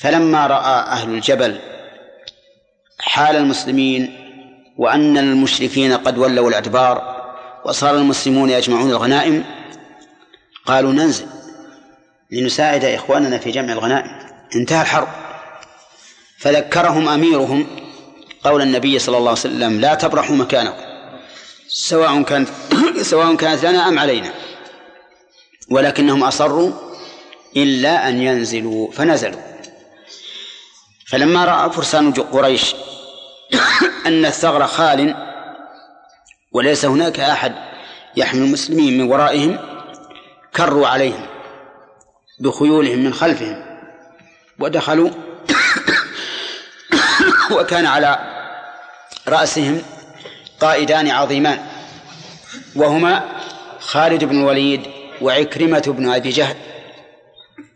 فلما رأى أهل الجبل حال المسلمين وأن المشركين قد ولوا الأدبار وصار المسلمون يجمعون الغنائم. قالوا ننزل لنساعد إخواننا في جمع الغنائم. انتهى الحرب. فذكرهم أميرهم قول النبي صلى الله عليه وسلم لا تبرحوا مكانكم سواء كانت سواء كانت لنا أم علينا. ولكنهم أصروا إلا أن ينزلوا فنزلوا. فلما رأى فرسان قريش أن الثغر خال وليس هناك أحد يحمي المسلمين من ورائهم كروا عليهم بخيولهم من خلفهم ودخلوا وكان على رأسهم قائدان عظيمان وهما خالد بن الوليد وعكرمة بن أبي جهل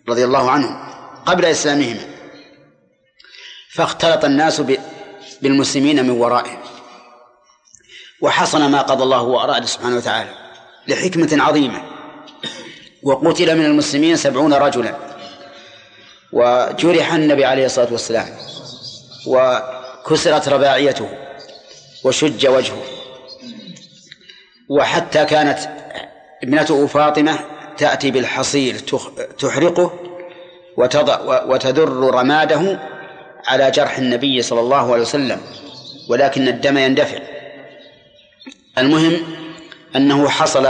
رضي الله عنهم قبل إسلامهما فاختلط الناس بالمسلمين من ورائهم. وحصل ما قضى الله وأراد سبحانه وتعالى لحكمة عظيمة. وقتل من المسلمين سبعون رجلا. وجرح النبي عليه الصلاة والسلام. وكسرت رباعيته. وشج وجهه. وحتى كانت ابنته فاطمة تأتي بالحصير تحرقه. وتضع وتذر رماده. على جرح النبي صلى الله عليه وسلم ولكن الدم يندفع. المهم أنه حصل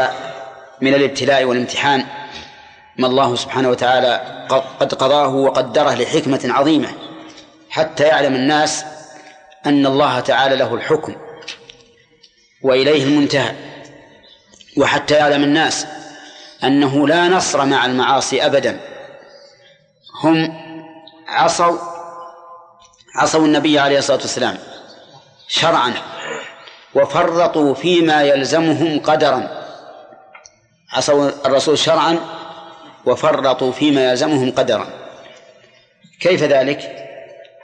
من الابتلاء والامتحان ما الله سبحانه وتعالى قد قضاه وقدره لحكمة عظيمة حتى يعلم الناس أن الله تعالى له الحكم وإليه المنتهى. وحتى يعلم الناس أنه لا نصر مع المعاصي أبدا. هم عصوا عصوا النبي عليه الصلاة والسلام شرعا وفرطوا فيما يلزمهم قدرا. عصوا الرسول شرعا وفرطوا فيما يلزمهم قدرا. كيف ذلك؟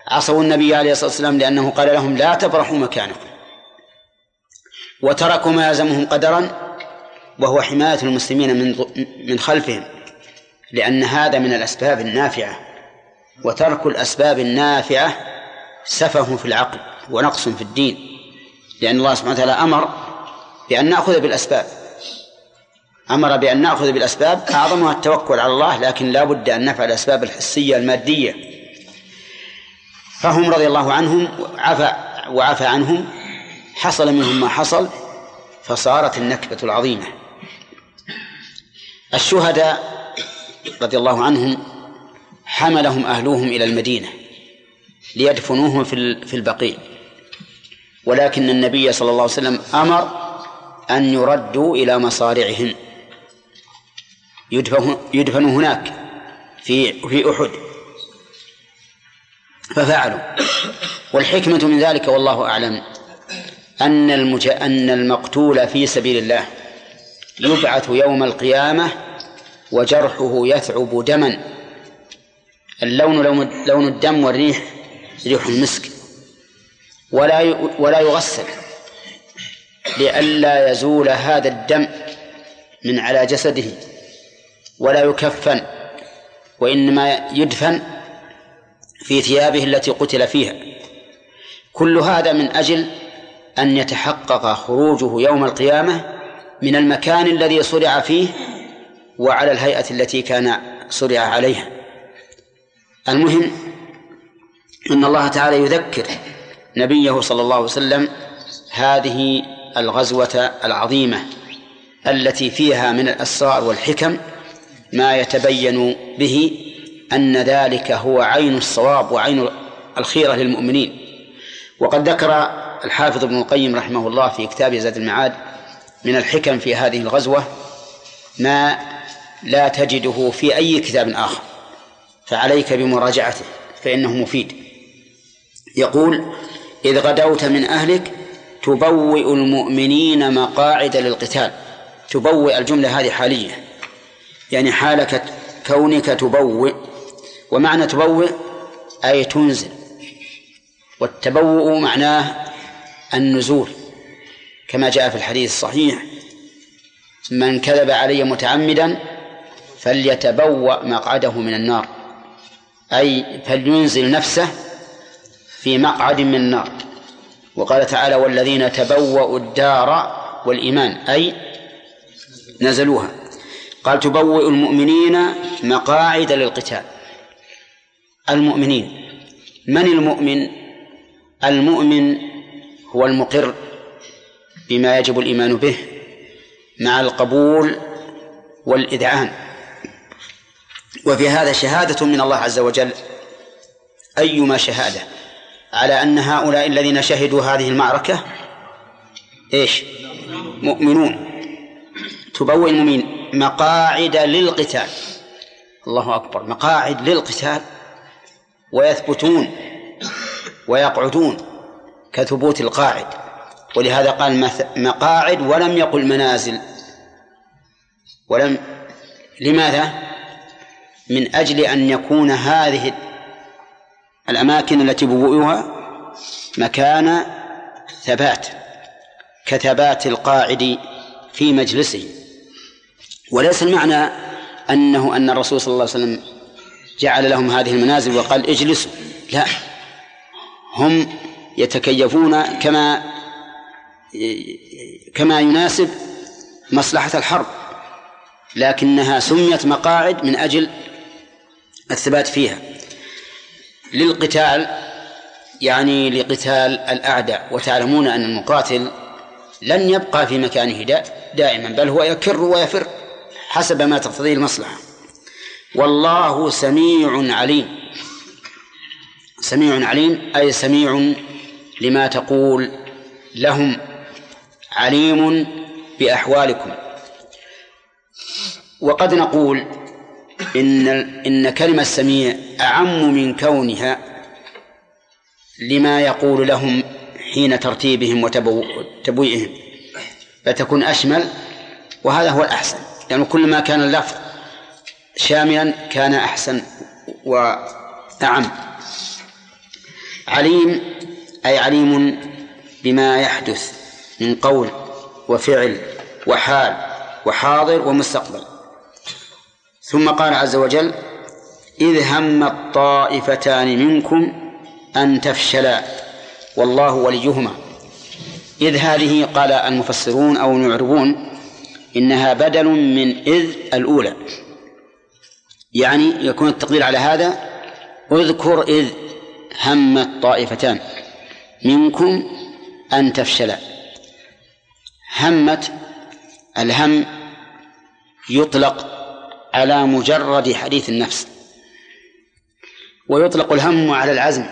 عصوا النبي عليه الصلاة والسلام لأنه قال لهم لا تبرحوا مكانكم. وتركوا ما يلزمهم قدرا وهو حماية المسلمين من من خلفهم. لأن هذا من الأسباب النافعة. وترك الأسباب النافعة سفه في العقل ونقص في الدين لأن الله سبحانه وتعالى أمر بأن نأخذ بالأسباب. أمر بأن نأخذ بالأسباب أعظمها التوكل على الله لكن لا بد أن نفعل الأسباب الحسية المادية. فهم رضي الله عنهم عفى وعفى عنهم حصل منهم ما حصل فصارت النكبة العظيمة. الشهداء رضي الله عنهم حملهم أهلوهم إلى المدينة. ليدفنوهم في البقيع. ولكن النبي صلى الله عليه وسلم أمر أن يردوا إلى مصارعهم. يدفنوا هناك في في أحد. ففعلوا. والحكمة من ذلك والله أعلم أن. أن المقتول في سبيل الله يبعث يوم القيامة وجرحه يثعب دما. اللون لون لون الدم والريح ريح المسك ولا ولا يغسل لئلا يزول هذا الدم من على جسده ولا يكفن وإنما يدفن في ثيابه التي قتل فيها. كل هذا من أجل أن يتحقق خروجه يوم القيامة من المكان الذي صرع فيه وعلى الهيئة التي كان صرع عليها. المهم أن الله تعالى يذكر نبيه صلى الله عليه وسلم هذه الغزوة العظيمة التي فيها من الأسرار والحكم ما يتبين به أن ذلك هو عين الصواب وعين الخيرة للمؤمنين. وقد ذكر الحافظ ابن القيم رحمه الله في كتاب زاد المعاد من الحكم في هذه الغزوة ما لا تجده في أي كتاب آخر فعليك بمراجعته فإنه مفيد. يقول إذ غدوت من أهلك تبوئ المؤمنين مقاعد للقتال. تبوئ الجملة هذه حالية. يعني حالك كونك تبوئ. ومعنى تبوئ أي تنزل. والتبوؤ معناه النزول. كما جاء في الحديث الصحيح من كذب علي متعمدا فليتبوأ مقعده من النار. أي فلينزل نفسه في مقعد من النار وقال تعالى والذين تبوأوا الدار والإيمان أي نزلوها. قال تبوئ المؤمنين مقاعد للقتال. المؤمنين. من المؤمن؟ المؤمن هو المقر بما يجب الإيمان به مع القبول والإذعان. وفي هذا شهادة من الله عز وجل أيما شهادة؟ على أن هؤلاء الذين شهدوا هذه المعركة إيش؟ مؤمنون. تبوئ المؤمنين. مقاعد للقتال. الله أكبر. مقاعد للقتال. ويثبتون. ويقعدون. كثبوت القاعد. ولهذا قال مقاعد ولم يقل منازل. ولم لماذا؟ من أجل أن يكون هذه الأماكن التي بوئوها مكان ثبات كثبات القاعد في مجلسه. وليس المعنى أنه أن الرسول صلى الله عليه وسلم جعل لهم هذه المنازل وقال اجلسوا. لا هم يتكيفون كما كما يناسب مصلحة الحرب لكنها سميت مقاعد من أجل الثبات فيها. للقتال يعني لقتال الأعداء. وتعلمون أن المقاتل لن يبقى في مكانه دائما بل هو يكر ويفر حسب ما تقتضيه المصلحة. والله سميع عليم. سميع عليم أي سميع لما تقول لهم عليم بأحوالكم. وقد نقول إن إن كلمة سميع أعم من كونها لما يقول لهم حين ترتيبهم وتبويئهم فتكون أشمل وهذا هو الأحسن. يعني كل ما كان اللفظ شاملا كان أحسن وأعم. عليم أي عليم بما يحدث من قول وفعل وحال وحاضر ومستقبل. ثم قال عز وجل إذ هم الطائفتان منكم أن تفشلا والله وليهما. إذ هذه قال المفسرون أو المعربون إنها بدل من إذ الأولى. يعني يكون التقدير على هذا اذكر إذ همت طائفتان منكم أن تفشلا. همت الهم يطلق على مجرد حديث النفس. ويطلق الهم على العزم.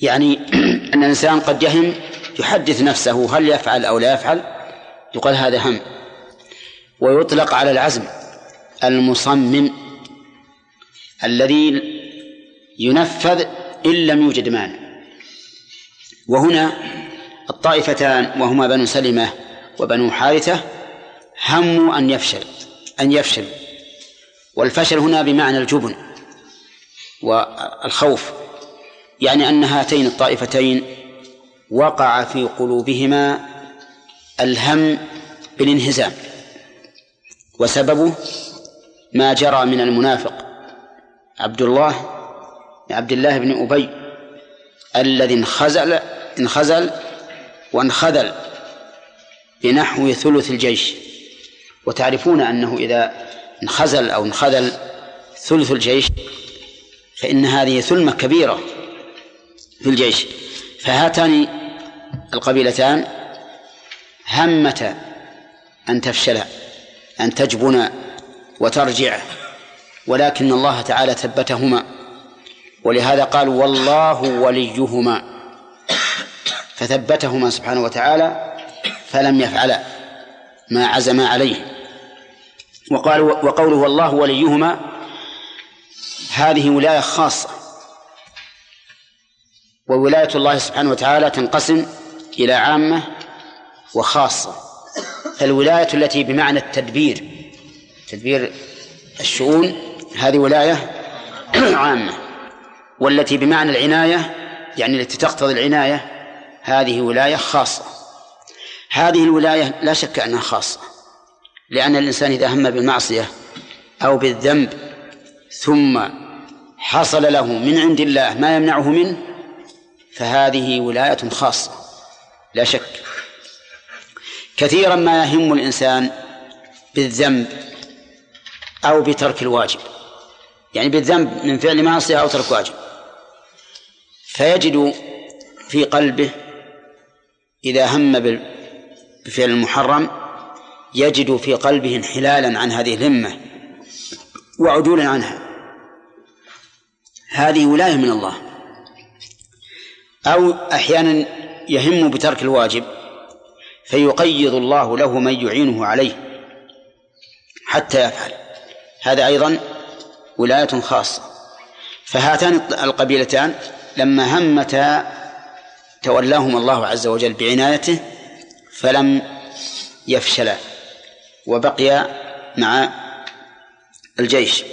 يعني أن الإنسان قد يهم يحدث نفسه هل يفعل أو لا يفعل يقال هذا هم. ويطلق على العزم المصمم الذي ينفذ إن لم يوجد مانع. وهنا الطائفتان وهما بنو سلمة وبنو حارثة هموا أن يفشل. أن يفشل. والفشل هنا بمعنى الجبن والخوف يعني أن هاتين الطائفتين وقع في قلوبهما الهم بالانهزام. وسببه ما جرى من المنافق عبد الله عبد الله بن أبي الذي انخزل انخزل وانخذل بنحو ثلث الجيش. وتعرفون أنه إذا انخزل أو انخذل ثلث الجيش فإن هذه ثلمة كبيرة في الجيش. فهاتان القبيلتان همتا أن تفشلا أن تجبنا وترجع. ولكن الله تعالى ثبتهما. ولهذا قال والله وليهما فثبتهما سبحانه وتعالى فلم يفعلا ما عزما عليه. وقال وقوله والله وليهما هذه ولاية خاصة وولاية الله سبحانه وتعالى تنقسم إلى عامة وخاصة. فالولاية التي بمعنى التدبير تدبير الشؤون هذه ولاية عامة. والتي بمعنى العناية يعني التي تقتضي العناية هذه ولاية خاصة. هذه الولاية لا شك أنها خاصة. لأن الإنسان إذا هم بالمعصية أو بالذنب ثم حصل له من عند الله ما يمنعه منه فهذه ولاية خاصة لا شك. كثيرا ما يهم الإنسان بالذنب أو بترك الواجب. يعني بالذنب من فعل معصية أو ترك واجب. فيجد في قلبه إذا هم بفعل المحرم يجد في قلبه انحلالا عن هذه الهمة وعدولا عنها. هذه ولاية من الله. أو أحيانا يهم بترك الواجب فيقيض الله له من يعينه عليه حتى يفعل. هذا أيضا ولاية خاصة. فهاتان القبيلتان لما همتا تولاهم الله عز وجل بعنايته فلم يفشلا. وبقي مع الجيش.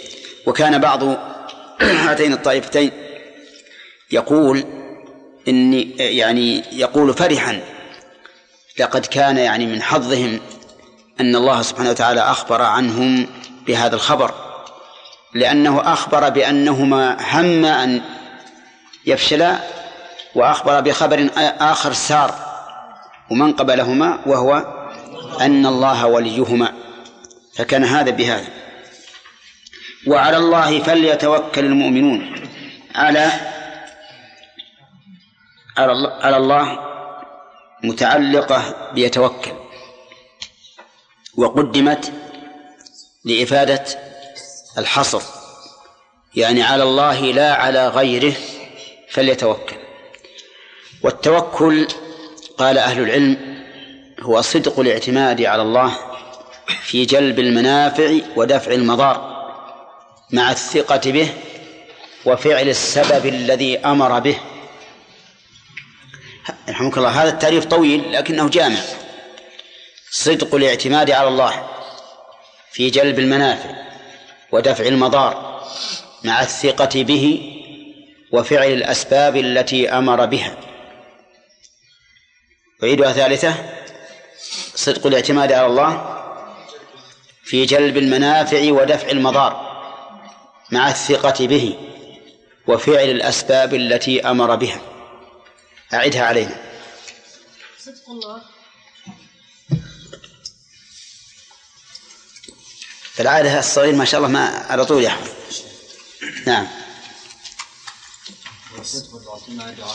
وكان بعض هاتين الطائفتين يقول إني يعني يقول فرحا لقد كان يعني من حظهم أن الله سبحانه وتعالى أخبر عنهم بهذا الخبر. لأنه أخبر بأنهما هم أن يفشلا وأخبر بخبر آخر سار ومن قبلهما وهو أن الله وليهما فكان هذا بهذا. وعلى الله فليتوكل المؤمنون. على على الله متعلقة بيتوكل. وقدمت لإفادة الحصر. يعني على الله لا على غيره فليتوكل. والتوكل قال أهل العلم هو صدق الاعتماد على الله في جلب المنافع ودفع المضار مع الثقة به وفعل السبب الذي أمر به. رحمك الله هذا التعريف طويل لكنه جامع. صدق الاعتماد على الله في جلب المنافع ودفع المضار مع الثقة به وفعل الأسباب التي أمر بها. أعيدها ثالثة. صدق الاعتماد على الله في جلب المنافع ودفع المضار مع الثقة به وفعل الأسباب التي أمر بها. أعدها علينا. صدق الله. العادة الصغير ما شاء الله ما على طول يحفظ نعم. الصدق والاعتماد على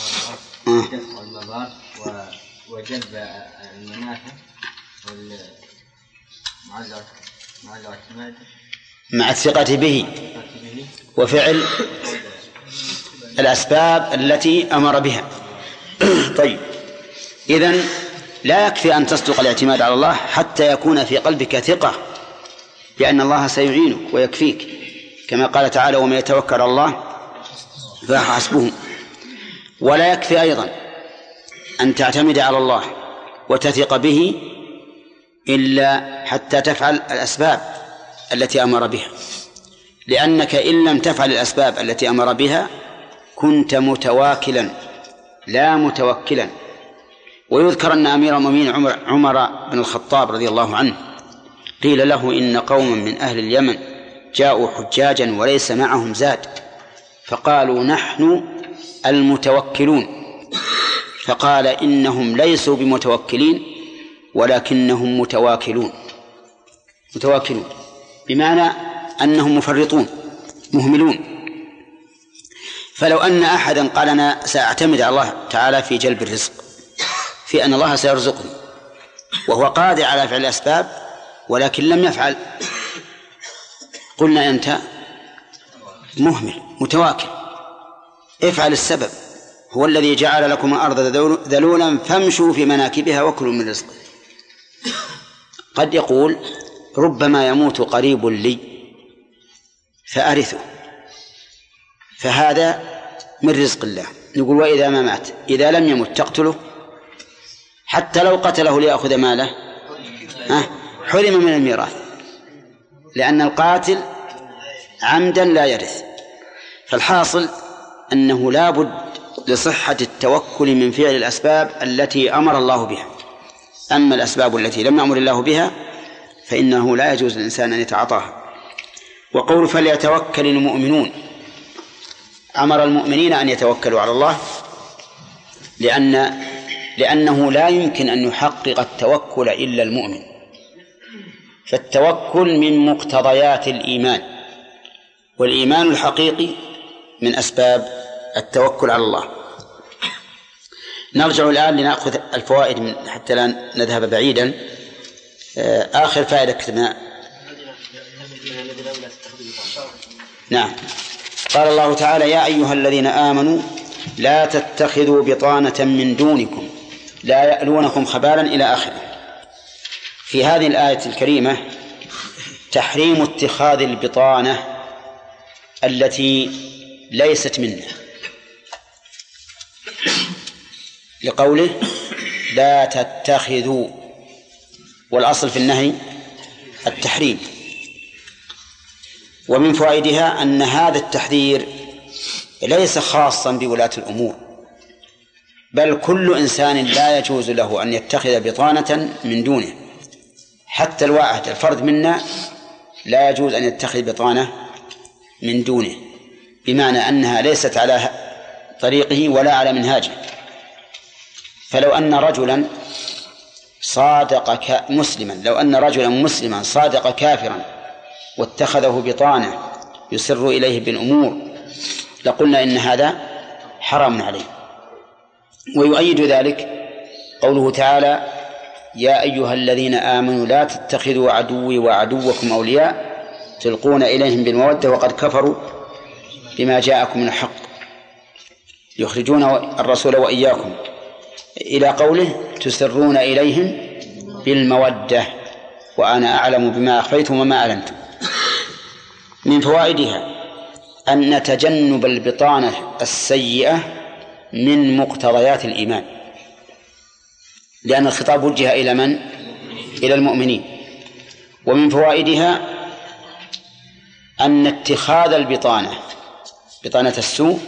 آه. الله دفع المضار و- وجلب المنافع. مع الثقة به به وفعل الأسباب التي أمر بها. طيب. إذن لا يكفي أن تصدق الاعتماد على الله حتى يكون في قلبك ثقة بأن الله سيعينك ويكفيك. كما قال تعالى ومن يتوكل على الله فحسبه ولا يكفي أيضا أن تعتمد على الله وتثق به إلا حتى تفعل الأسباب التي أمر بها. لأنك إن لم تفعل الأسباب التي أمر بها كنت متواكلا لا متوكلا. ويذكر أن أمير المؤمنين عمر, عمر بن الخطاب رضي الله عنه قيل له إن قوما من أهل اليمن جاءوا حجاجا وليس معهم زاد فقالوا نحن المتوكلون. فقال إنهم ليسوا بمتوكلين ولكنهم متواكلون. متواكلون. بمعنى أنهم مفرطون مهملون. فلو أن أحدا قال أنا سأعتمد على الله تعالى في جلب الرزق في أن الله سيرزقني وهو قادر على فعل الأسباب ولكن لم يفعل قلنا أنت مهمل متواكل. افعل السبب هو الذي جعل لكم الأرض ذلولا فامشوا في مناكبها وكلوا من رزقه. قد يقول ربما يموت قريب لي فأرثه. فهذا من رزق الله. نقول وإذا ما مات؟ إذا لم يمت تقتله؟ حتى لو قتله ليأخذ ماله؟ ها؟ حرم من الميراث. لأن القاتل عمدا لا يرث. فالحاصل أنه لا بد لصحة التوكل من فعل الأسباب التي أمر الله بها. أما الأسباب التي لم يأمر الله بها فإنه لا يجوز للإنسان أن يتعاطاها. وقول فليتوكل المؤمنون أمر المؤمنين أن يتوكلوا على الله لأن لأنه لا يمكن أن يحقق التوكل إلا المؤمن. فالتوكل من مقتضيات الإيمان والإيمان الحقيقي من أسباب التوكل على الله. نرجع الآن لنأخذ الفوائد من حتى لا نذهب بعيدا. آه، آخر فائدة كتبنا. نعم. قال الله تعالى يا أيها الذين آمنوا لا تتخذوا بطانة من دونكم لا يألونكم خبالا إلى آخره. في هذه الآية الكريمة تحريم اتخاذ البطانة التي ليست منا لقوله لا تتخذوا والأصل في النهي التحريم. ومن فوائدها أن هذا التحذير ليس خاصا بولاة الأمور بل كل إنسان لا يجوز له أن يتخذ بطانة من دونه. حتى الواحد الفرد منا لا يجوز أن يتخذ بطانة من دونه بمعنى أنها ليست على طريقه ولا على منهاجه. فلو أن رجلا صادق مسلما لو أن رجلا مسلما صادق كافرا واتخذه بطانة يسر إليه بالأمور لقلنا إن هذا حرام عليه. ويؤيد ذلك قوله تعالى يا أيها الذين آمنوا لا تتخذوا عدوي وعدوكم أولياء تلقون إليهم بالمودة وقد كفروا بما جاءكم من الحق يخرجون الرسول وإياكم إلى قوله تسرون إليهم بالمودة وأنا أعلم بما أخفيتم وما أعلنتم. من فوائدها أن تجنب البطانة السيئة من مقتضيات الإيمان. لأن الخطاب وجه إلى من؟ إلى المؤمنين. ومن فوائدها أن اتخاذ البطانة بطانة السوء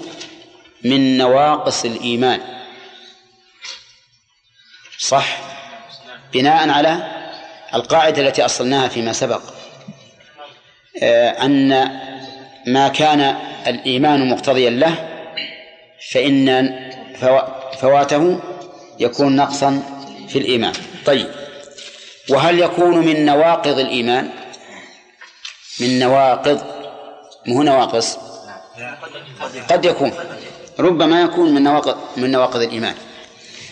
من نواقص الإيمان. صح؟ بناء على القاعدة التي أصلناها فيما سبق. آه، أن ما كان الإيمان مقتضيا له فإن فواته يكون نقصا في الإيمان. طيب وهل يكون من نواقض الإيمان؟ من نواقض مو نواقص؟ قد يكون. ربما يكون من نواقض من نواقض الإيمان.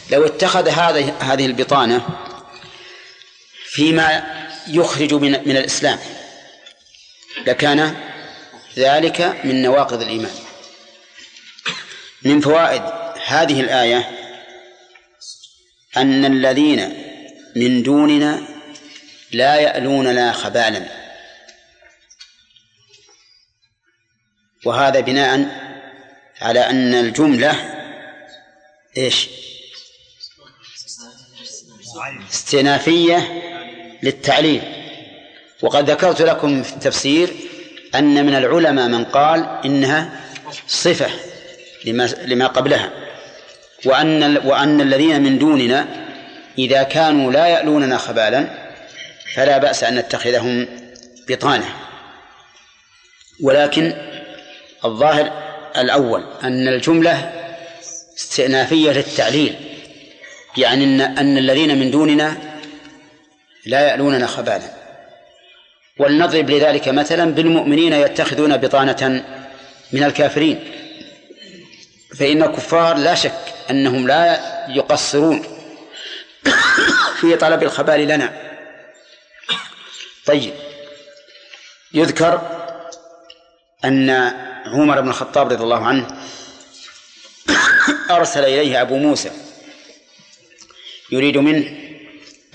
لو اتخذ هذه هذه البطانة فيما يخرج من من الإسلام لكان ذلك من نواقض الإيمان. من فوائد هذه الآية أن الذين من دوننا لا يألوننا خبالا. وهذا بناء على أن الجملة إيش؟ استئنافية للتعليل. وقد ذكرت لكم في التفسير أن من العلماء من قال إنها صفة لما لما قبلها وأن وأن الذين من دوننا إذا كانوا لا يألوننا خبالا فلا بأس أن نتخذهم بطانة. ولكن الظاهر الأول أن الجملة استئنافية للتعليل. يعني أن, أن الذين من دوننا لا يألوننا خبالا. ولنضرب لذلك مثلا بالمؤمنين يتخذون بطانة من الكافرين. فإن الكفار لا شك أنهم لا يقصرون في طلب الخبال لنا. طيب. يذكر أن عمر بن الخطاب رضي الله عنه أرسل إليه أبو موسى يريد منه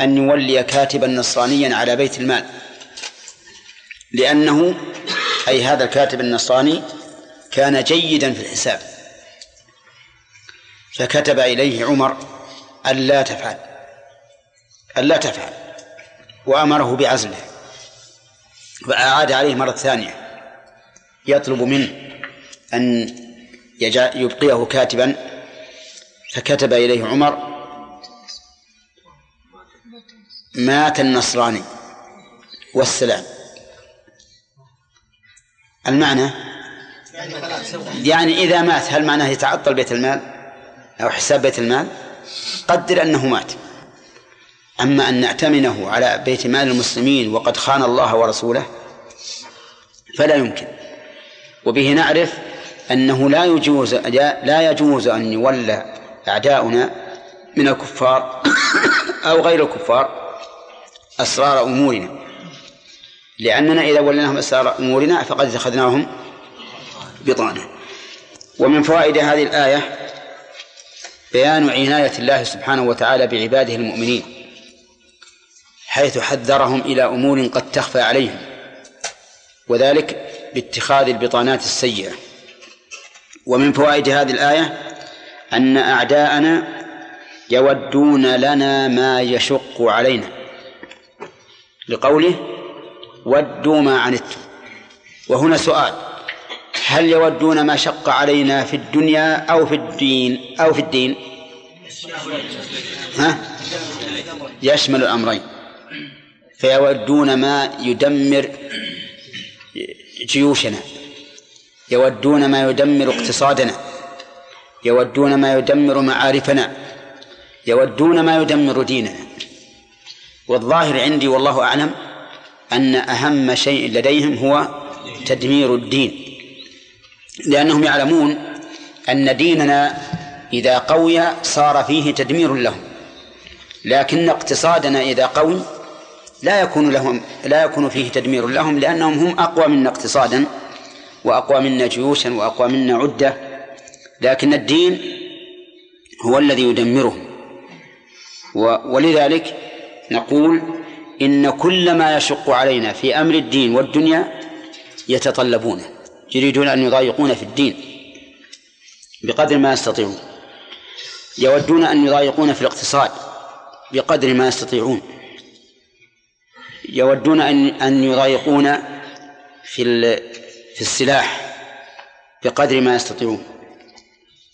أن يولي كاتبا نصرانيا على بيت المال. لأنه أي هذا الكاتب النصراني كان جيدا في الحساب. فكتب إليه عمر ألا تفعل ألا تفعل وأمره بعزله وأعاد عليه مرة ثانية. يطلب منه أن يبقيه كاتبا. فكتب إليه عمر مات النصراني والسلام. المعنى؟ يعني إذا مات هل معناه يتعطل بيت المال؟ أو حساب بيت المال؟ قدر أنه مات. أما أن نأتمنه على بيت مال المسلمين وقد خان الله ورسوله فلا يمكن. وبه نعرف أنه لا يجوز لا يجوز أن يولى أعداؤنا من الكفار أو غير الكفار. أسرار أمورنا. لأننا إذا وليناهم أسرار أمورنا فقد اتخذناهم بطانة ومن فوائد هذه الآية بيان عناية الله سبحانه وتعالى بعباده المؤمنين حيث حذرهم إلى أمور قد تخفى عليهم وذلك باتخاذ البطانات السيئة. ومن فوائد هذه الآية أن أعداءنا يودون لنا ما يشق علينا. لقوله ودوا ما عنتم. وهنا سؤال هل يودون ما شق علينا في الدنيا أو في الدين أو في الدين؟ ها؟ يشمل الأمرين. فيودون ما يدمر جيوشنا. يودون ما يدمر اقتصادنا. يودون ما يدمر معارفنا. يودون ما يدمر ديننا. والظاهر عندي والله أعلم أن أهم شيء لديهم هو تدمير الدين. لأنهم يعلمون أن ديننا إذا قوي صار فيه تدمير لهم لكن اقتصادنا إذا قوي لا يكون لهم لا يكون فيه تدمير لهم لأنهم هم أقوى منا اقتصادا وأقوى منا جيوشا وأقوى منا عدة. لكن الدين هو الذي يدمرهم ولذلك نقول إن كل ما يشق علينا في أمر الدين والدنيا يتطلبونه يريدون أن يضايقون في الدين بقدر ما يستطيعون يودون أن يضايقون في الاقتصاد بقدر ما يستطيعون يودون أن أن يضايقون في في السلاح بقدر ما يستطيعون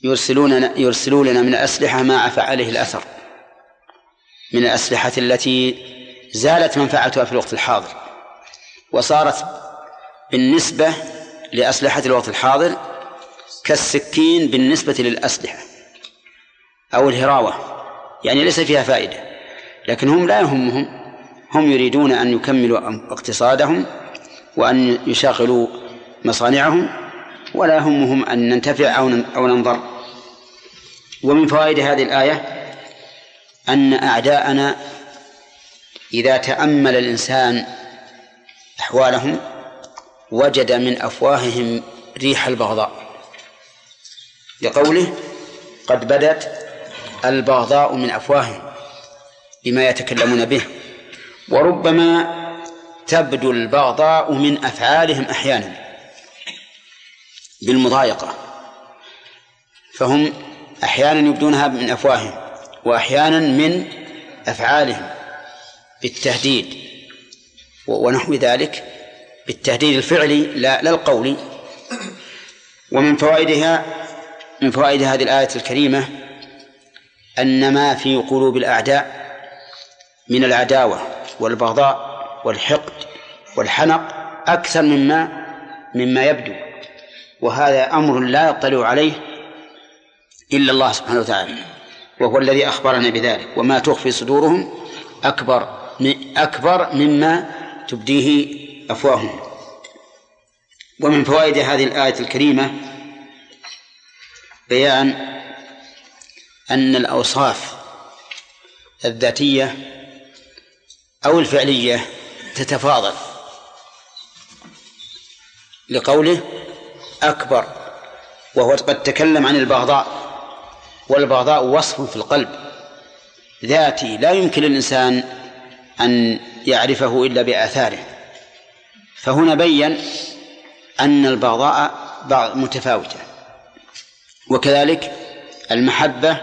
يرسلون يرسلون لنا من الأسلحة ما عفى عليه الأثر. من الأسلحة التي زالت منفعتها في الوقت الحاضر وصارت بالنسبة لأسلحة الوقت الحاضر كالسكين بالنسبة للأسلحة أو الهراوة يعني ليس فيها فائدة لكن هم لا يهمهم هم يريدون أن يكملوا اقتصادهم وأن يشغلوا مصانعهم ولا همهم أن ننتفع أو أو ننضر ومن فوائد هذه الآية أن أعداءنا إذا تأمل الإنسان أحوالهم وجد من أفواههم ريح البغضاء. لقوله قد بدت البغضاء من أفواههم بما يتكلمون به وربما تبدو البغضاء من أفعالهم أحيانا بالمضايقة فهم أحيانا يبدونها من أفواههم. وأحيانا من أفعالهم بالتهديد ونحو ذلك بالتهديد الفعلي لا لا القولي. ومن فوائدها من فوائد هذه الآية الكريمة أن ما في قلوب الأعداء من العداوة والبغضاء والحقد والحنق أكثر مما مما يبدو. وهذا أمر لا يطلع عليه إلا الله سبحانه وتعالى. وهو الذي أخبرنا بذلك. وما تخفي صدورهم أكبر أكبر مما تبديه أفواههم. ومن فوائد هذه الآية الكريمة بيان أن الأوصاف الذاتية أو الفعلية تتفاضل لقوله أكبر وهو قد تكلم عن البغضاء. والبغضاء وصف في القلب ذاتي. لا يمكن للإنسان أن يعرفه إلا بآثاره. فهنا بين أن البغضاء متفاوتة وكذلك المحبة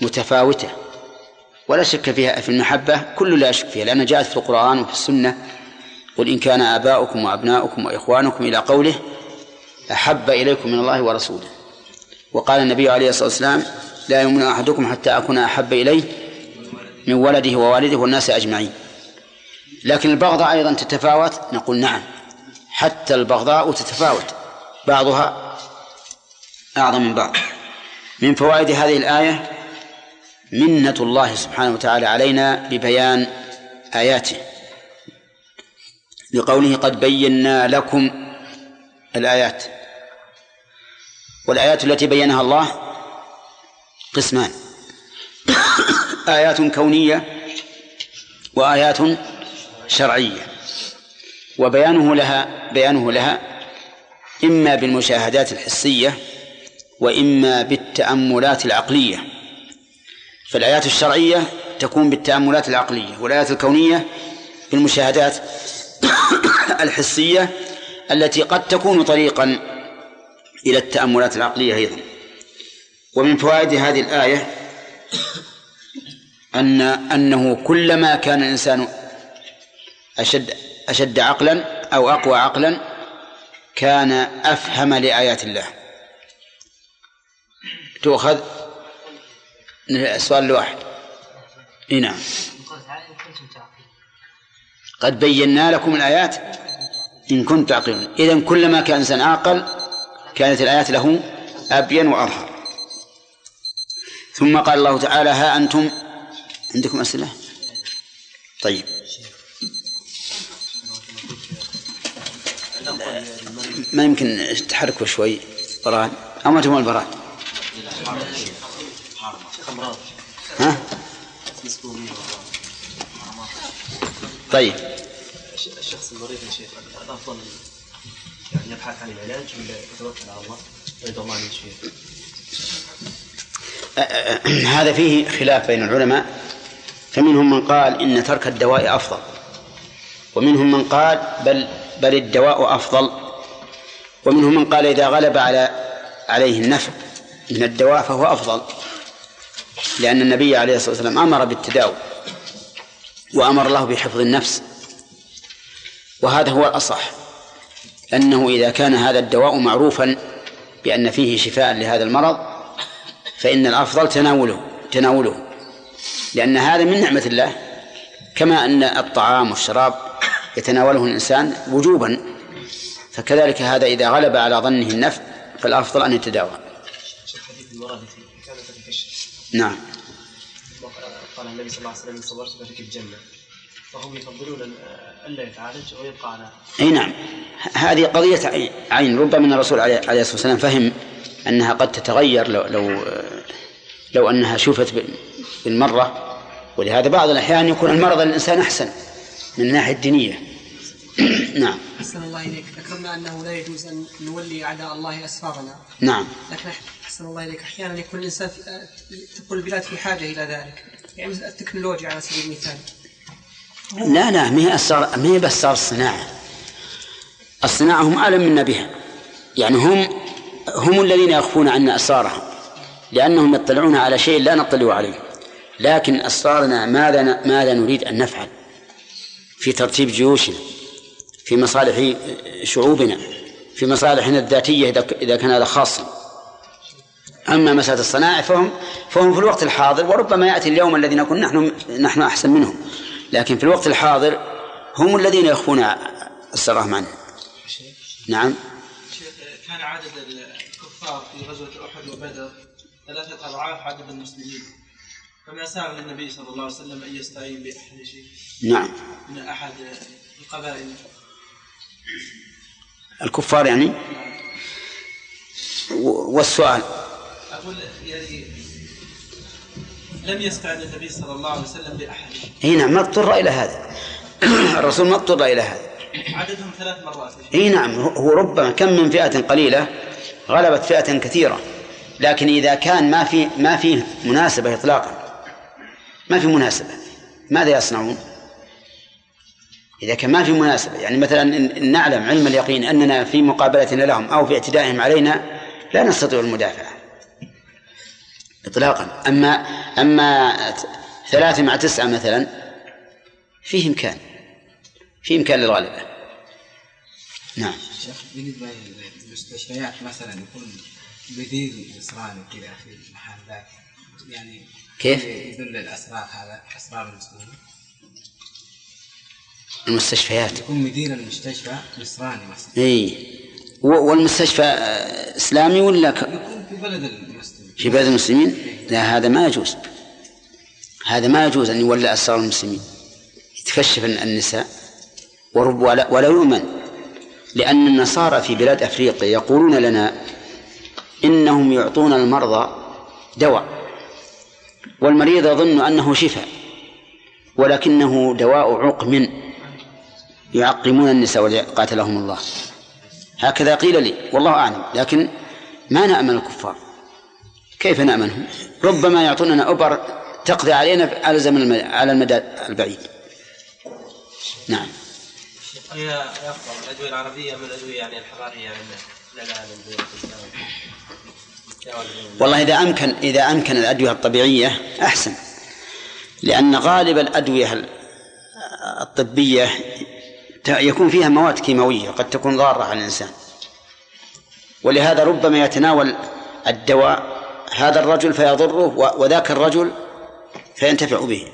متفاوتة. ولا شك فيها في المحبة كل لا شك فيها لأنها جاءت في القرآن وفي السنة. قل إن كان آباؤكم وأبناؤكم وإخوانكم إلى قوله أحب إليكم من الله ورسوله. وقال النبي عليه الصلاة والسلام لا يؤمن أحدكم حتى أكون أحب إليه من ولده ووالده والناس أجمعين. لكن البغضاء أيضا تتفاوت؟ نقول نعم. حتى البغضاء تتفاوت. بعضها أعظم من بعض. من فوائد هذه الآية منة الله سبحانه وتعالى علينا ببيان آياته. لقوله قد بينا لكم الآيات. والآيات التي بينها الله قسمان. آيات كونية وآيات شرعية. وبيانه لها بيانه لها إما بالمشاهدات الحسية وإما بالتأملات العقلية. فالآيات الشرعية تكون بالتأملات العقلية والآيات الكونية بالمشاهدات الحسية التي قد تكون طريقا إلى التأملات العقلية أيضا. ومن فوائد هذه الآية أن أنه كلما كان الإنسان أشد أشد عقلا أو أقوى عقلا كان أفهم لآيات الله. تؤخذ؟ السؤال الواحد إي نعم. قد بينا لكم الآيات إن كنت تعقلون. إذا كلما كان إنسان عاقل كانت الآيات له أبين وأظهر. ثم قال الله تعالى ها أنتم عندكم أسئلة؟ طيب. ما يمكن تحركوا شوي ما تبغون البران ها؟ طيب. الشخص المريض يا شيخ الافضل يعني يبحث عن العلاج ولا يتوكل على الله. ويدعو الله ان يشفيه؟ هذا فيه خلاف بين العلماء. فمنهم من قال إن ترك الدواء أفضل. ومنهم من قال بل بل الدواء أفضل. ومنهم من قال إذا غلب على عليه النفع من الدواء فهو أفضل. لأن النبي عليه الصلاة والسلام أمر بالتداوي وأمر الله بحفظ النفس. وهذا هو الأصح. أنه إذا كان هذا الدواء معروفا بأن فيه شفاء لهذا المرض فإن الأفضل تناوله تناوله. لأن هذا من نعمة الله كما أن الطعام والشراب يتناوله الإنسان وجوبا. فكذلك هذا إذا غلب على ظنه النفع فالأفضل أن يتداوى. نعم. قال النبي صلى الله عليه وسلم صبرت فلك الجنة. فهم يفضلون ألا يتعالج ويبقى على أي نعم. هذه قضية عين- ربما أن الرسول عليه عليه الصلاة والسلام فهم أنها قد تتغير لو لو لو أنها شفت بال- بالمرة. ولهذا بعض الأحيان يكون المرض للإنسان أحسن من الناحية الدينية. نعم. أحسن الله إليك. ذكرنا أنه لا يجوز أن نولي أعداء الله أسفارنا نعم. لكن أحسن الله إليك. أحيانا يكون الإنسان تكون البلاد في حاجة إلى ذلك. يعني مثل التكنولوجيا على سبيل المثال. لا لا ما هي أسرار ما هي بس صار الصناعة. الصناعة هم أعلم منا بها. يعني هم هم الذين يخفون عنا أسرارهم لأنهم يطلعون على شيء لا نطلع عليه. لكن أسرارنا ماذا ماذا نريد أن نفعل؟ في ترتيب جيوشنا في مصالح شعوبنا في مصالحنا الذاتية إذا كان هذا خاصا. أما مسألة الصناعة فهم فهم في الوقت الحاضر وربما يأتي اليوم الذي نكون نحن نحن أحسن منهم. لكن في الوقت الحاضر هم الذين يخفون أسرارهم عنه نعم. شيخ كان عدد الكفار في غزوة أحد وبدر ثلاثة أضعاف عدد المسلمين. فما سأل النبي صلى الله عليه وسلم أن يستعين بأحد شيء نعم. من أحد القبائل؟ الكفار يعني؟ و- والسؤال. أقول يعني لم يستعن النبي صلى الله عليه وسلم بأحد. إي نعم ما اضطر إلى هذا. الرسول ما اضطر إلى هذا. عددهم ثلاث مرات. إي نعم هو- ربما كم من فئة قليلة غلبت فئة كثيرة. لكن إذا كان ما في ما فيه مناسبة إطلاقا. ما في مناسبة. ماذا يصنعون؟ إذا كان ما في مناسبة يعني مثلا إن إن نعلم علم اليقين أننا في مقابلتنا لهم أو في اعتدائهم علينا لا نستطيع المدافعة. إطلاقا. أما أما ثلاثة مع تسعة مثلا فيه إمكان. في إمكان للغلبة نعم. شيخ بالنسبة للمستشفيات مثلا يكون بديل نصراني كذا في المحل ذاك. يعني كيف؟ يدل الأسرار هذا أسرار المسلمين؟ المستشفيات. يكون مدير المستشفى نصراني مثلا. اي والمستشفى إسلامي ولا ك- يكون في بلد المسلمين في بلد المسلمين؟ لا هذا ما يجوز. هذا ما يجوز أن يولى أسرار المسلمين. يتكشف الن- النساء ورب ولا, ولا يؤمن. لأن النصارى في بلاد أفريقيا يقولون لنا إنهم يعطون المرضى دواء والمريض يظن أنه شفاء ولكنه دواء عقم يعقمون النساء قاتلهم الله. هكذا قيل لي والله أعلم. لكن ما نأمن الكفار؟ كيف نأمنهم ربما يعطوننا أبر تقضي علينا على زمن على المدى البعيد. نعم. هي أفضل الأدوية العربية من الأدوية يعني الحضارية لا والله إذا أمكن إذا أمكن الأدوية الطبيعية أحسن. لأن غالب الأدوية ال- الطبية يكون فيها مواد كيماوية قد تكون ضارة على الإنسان. ولهذا ربما يتناول الدواء هذا الرجل فيضره وذاك الرجل فينتفع به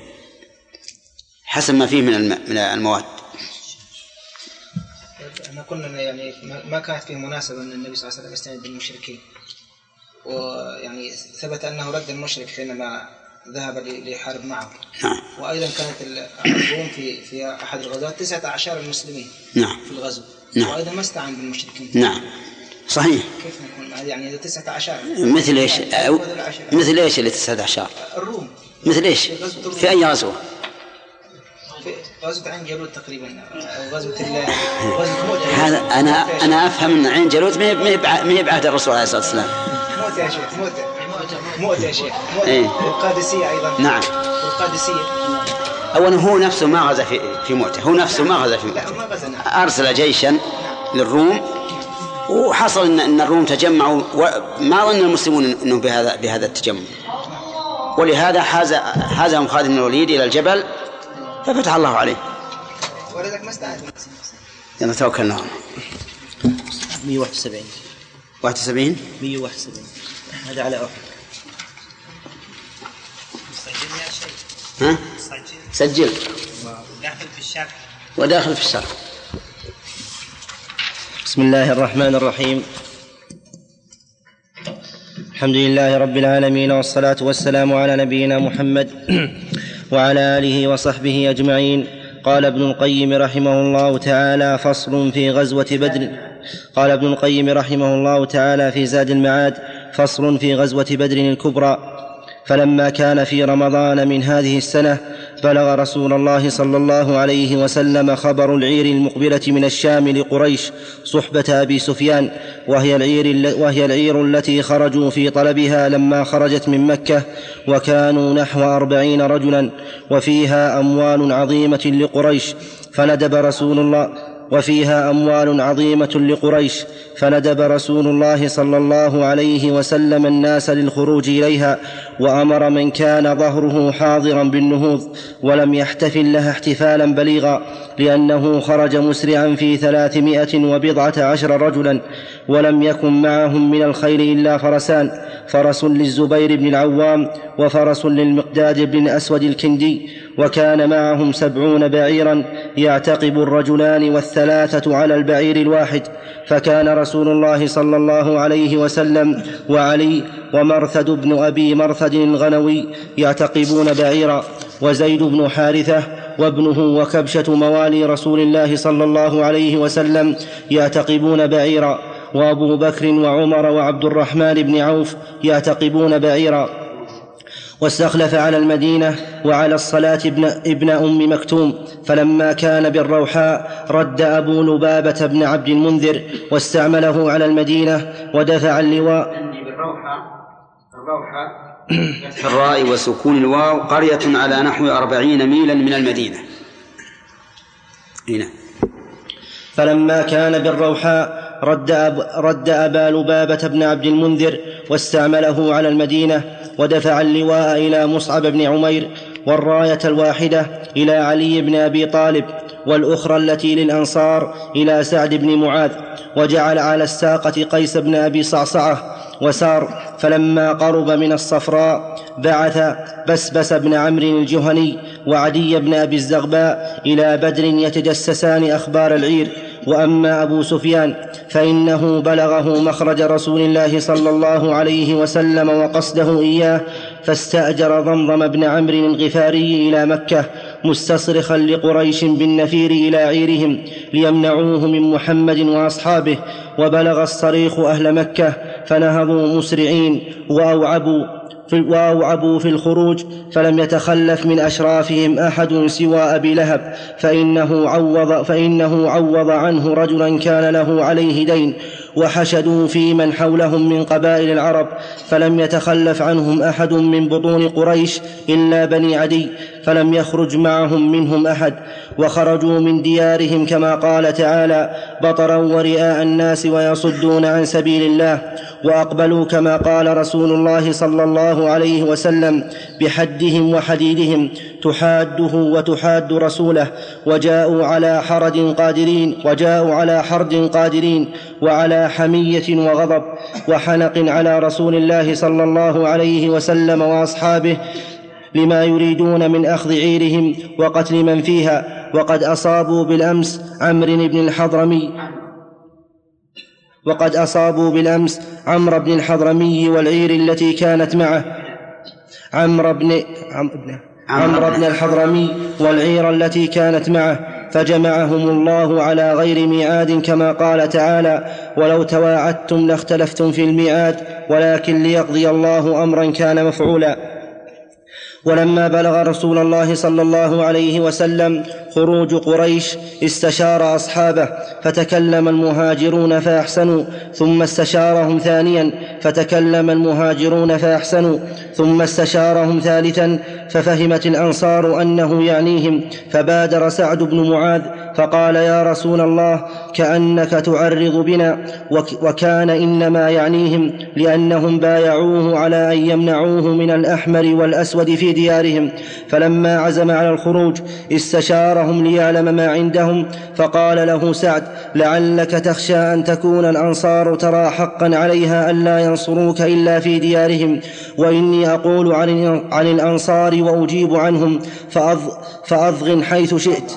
حسب ما فيه من من المواد. إحنا كنا يعني ما- كانت فيه مناسبة أن النبي صلى الله عليه وسلم يستند بالمشركين. ويعني ثبت أنه رد المشرك حينما ذهب ليحارب معه. نعم. وأيضا كانت ال- الروم في في أحد الغزوات تسعة عشر المسلمين نعم. في الغزو. نعم. وأيضا ما استعان بالمشركين. نعم. صحيح. كيف نكون يعني إذا تسعة عشر. مثل إيش؟ يعني أو العشرة. مثل إيش اللي 19 الروم. مثل إيش؟ في أي غزوة؟ في غزوة عين جالوت تقريبا. أو غزوة ال- غزوة موتة هذا أنا أنا أفهم إن عين جالوت ما هي ما هي بعهد الرسول عليه الصلاة والسلام. موتة يا شيخ موتة موتة يا شيخ موتة إيه. والقادسية أيضا. نعم. والقادسية. اولا هو نفسه ما غزا في في موته. هو نفسه ما غزا في موته. غزنا أرسل جيشا للروم. وحصل ان إن الروم تجمعوا وما ظن المسلمون إنه بهذا بهذا التجمع. ولهذا حاز حازهم خالد بن الوليد إلى الجبل ففتح الله عليه. ولذلك ما استعان يلا توكلنا. على الله 171 71 171 هذا على شيخ. ها؟ مسجل سجل. داخل في الشرح وداخل في الشرح بسم الله الرحمن الرحيم. الحمد لله رب العالمين والصلاة والسلام على نبينا محمد وعلى آله وصحبه أجمعين. قال ابن القيم رحمه الله تعالى فصل في غزوة بدر. قال ابن القيم رحمه الله تعالى في زاد المعاد فصل في غزوة بدر الكبرى. فلما كان في رمضان من هذه السنة بلغ رسول الله صلى الله عليه وسلم خبر العير المقبلة من الشام لقريش صحبة أبي سفيان وهي العير, وهي العير التي خرجوا في طلبها لما خرجت من مكة وكانوا نحو أربعين رجلا وفيها أموال عظيمة لقريش فندب رسول الله وفيها أموال عظيمة لقريش فندب رسول الله صلى الله عليه وسلم الناس للخروج إليها وأمر من كان ظهره حاضرا بالنهوض ولم يحتفل لها احتفالا بليغا لأنه خرج مسرعا في ثلاثمائة وبضعة عشر رجلا ولم يكن معهم من الخيل إلا فرسان فرس للزبير بن العوام وفرس للمقداد بن اسود الكندي وكان معهم سبعون بعيرا يعتقب الرجلان والثلاثة على البعير الواحد فكان رسول الله صلى الله عليه وسلم وعلي ومرثد بن أبي مرثد الغنوي يعتقبون بعيرا وزيد بن حارثة وابنه وكبشة موالي رسول الله صلى الله عليه وسلم يعتقبون بعيرا وأبو بكر وعمر وعبد الرحمن بن عوف يعتقبون بعيرا واستخلف على المدينة وعلى الصلاة ابن, ابن أم مكتوم فلما كان بالروحاء رد أبو لبابة بن عبد المنذر واستعمله على المدينة ودفع اللواء الراء وسكون الواو قرية على نحو أربعين ميلا من المدينة. هنا. فلما كان بالروحاء رد, أب رد أبا لبابة بن عبد المنذر واستعمله على المدينة ودفع اللواء إلى مصعب بن عمير والراية الواحدة إلى علي بن أبي طالب والأخرى التي للأنصار إلى سعد بن معاذ وجعل على الساقة قيس بن أبي صعصعة وسار فلما قرب من الصفراء بعث بسبس بن عمرو الجهني وعدي بن أبي الزغباء إلى بدر يتجسسان أخبار العير. وأما أبو سفيان فإنه بلغه مخرج رسول الله صلى الله عليه وسلم وقصده إياه فاستأجر ضمضم بن عمرو الغفاري إلى مكة مستصرخا لقريش بالنفير إلى عيرهم ليمنعوه من محمد وأصحابه وبلغ الصريخ أهل مكة فنهضوا مسرعين وأوعبوا في وأوعبوا في الخروج فلم يتخلف من أشرافهم أحد سوى أبي لهب فإنه عوض فإنه عوض عنه رجلا كان له عليه دين. وحشدوا في من حولهم من قبائل العرب فلم يتخلف عنهم أحد من بطون قريش إلا بني عدي. فلم يخرج معهم منهم أحد وخرجوا من ديارهم كما قال تعالى بطرا ورئاء الناس ويصدون عن سبيل الله وأقبلوا كما قال رسول الله صلى الله عليه وسلم بحدهم وحديدهم تحاده وتحاد رسوله وجاءوا على حرد قادرين وجاءوا على حرد قادرين وعلى حمية وغضب وحنق على رسول الله صلى الله عليه وسلم وأصحابه لما يريدون من أخذ عيرهم وقتل من فيها وقد أصابوا بالأمس عمرو بن الحضرمي. وقد أصابوا بالأمس عمرو بن الحضرمي والعير التي كانت معه. عمرو بن عمرو بن الحضرمي والعير التي كانت معه. فجمعهم الله على غير ميعاد كما قال تعالى ولو تواعدتم لاختلفتم في الميعاد ولكن ليقضي الله أمرا كان مفعولا. ولما بلغ رسول الله صلى الله عليه وسلم خروج قريش استشار أصحابه فتكلم المهاجرون فأحسنوا ثم استشارهم ثانيا فتكلم المهاجرون فأحسنوا ثم استشارهم ثالثا ففهمت الأنصار أنه يعنيهم فبادر سعد بن معاذ فقال يا رسول الله كأنك تعرض بنا وكان إنما يعنيهم لأنهم بايعوه على أن يمنعوه من الأحمر والأسود في ديارهم فلما عزم على الخروج استشارهم ليعلم ما عندهم فقال له سعد لعلك تخشى أن تكون الأنصار ترى حقا عليها الا ينصروك إلا في ديارهم وإني أقول عن الأنصار وأجيب عنهم فأض فأضغن حيث شئت.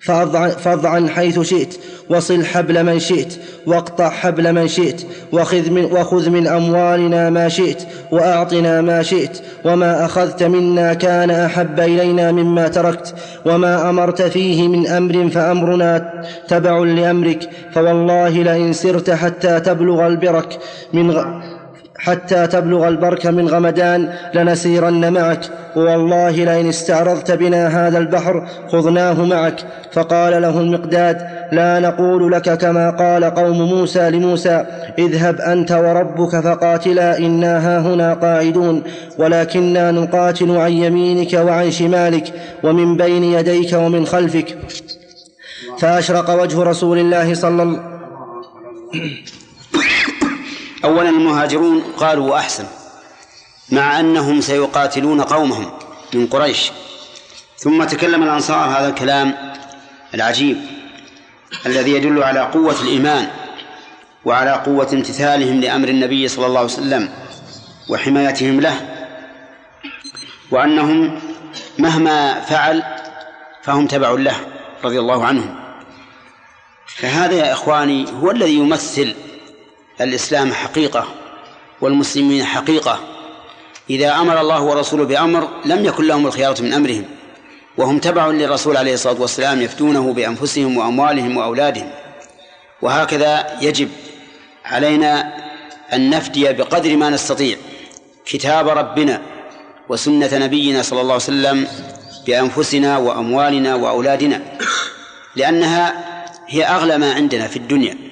فاضع, فاضعا حيث شئت وصل حبل من شئت واقطع حبل من شئت وخذ من, وخذ من أموالنا ما شئت وأعطنا ما شئت وما أخذت منا كان أحب إلينا مما تركت وما أمرت فيه من أمر فأمرنا تبع لأمرك فوالله لئن سرت حتى تبلغ البرك من غ... حتى تبلغ البرك من غمدان لنسيرن معك. والله لئن استعرضت بنا هذا البحر خذناه معك. فقال له المقداد لا نقول لك كما قال قوم موسى لموسى اذهب أنت وربك فقاتلا إنا هاهنا قاعدون. ولكنا نقاتل عن يمينك وعن شمالك ومن بين يديك ومن خلفك. فأشرق وجه رسول الله صلى الله أولا المهاجرون قالوا وأحسن مع أنهم سيقاتلون قومهم من قريش. ثم تكلم الأنصار هذا الكلام العجيب الذي يدل على قوة الإيمان وعلى قوة امتثالهم لأمر النبي صلى الله عليه وسلم وحمايتهم له وأنهم مهما فعل فهم تبع له رضي الله عنهم. فهذا يا إخواني هو الذي يمثل الإسلام حقيقة والمسلمين حقيقة. إذا أمر الله ورسوله بأمر لم يكن لهم الخيارة من أمرهم وهم تبع للرسول عليه الصلاة والسلام يفتونه بأنفسهم وأموالهم وأولادهم. وهكذا يجب علينا أن نفدي بقدر ما نستطيع كتاب ربنا وسنة نبينا صلى الله عليه وسلم بأنفسنا وأموالنا وأولادنا لأنها هي أغلى ما عندنا في الدنيا.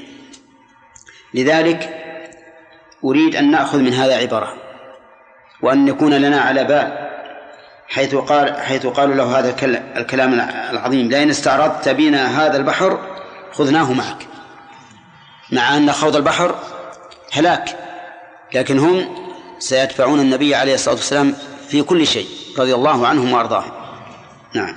لذلك أريد أن نأخذ من هذا عبرة وأن يكون لنا على بال حيث قال حيث قالوا له هذا الكلام العظيم لئن استعرضت بنا هذا البحر خذناه معك. مع أن خوض البحر هلاك لكن هم سيتبعون النبي عليه الصلاة والسلام في كل شيء رضي الله عنهم وأرضاهم. نعم.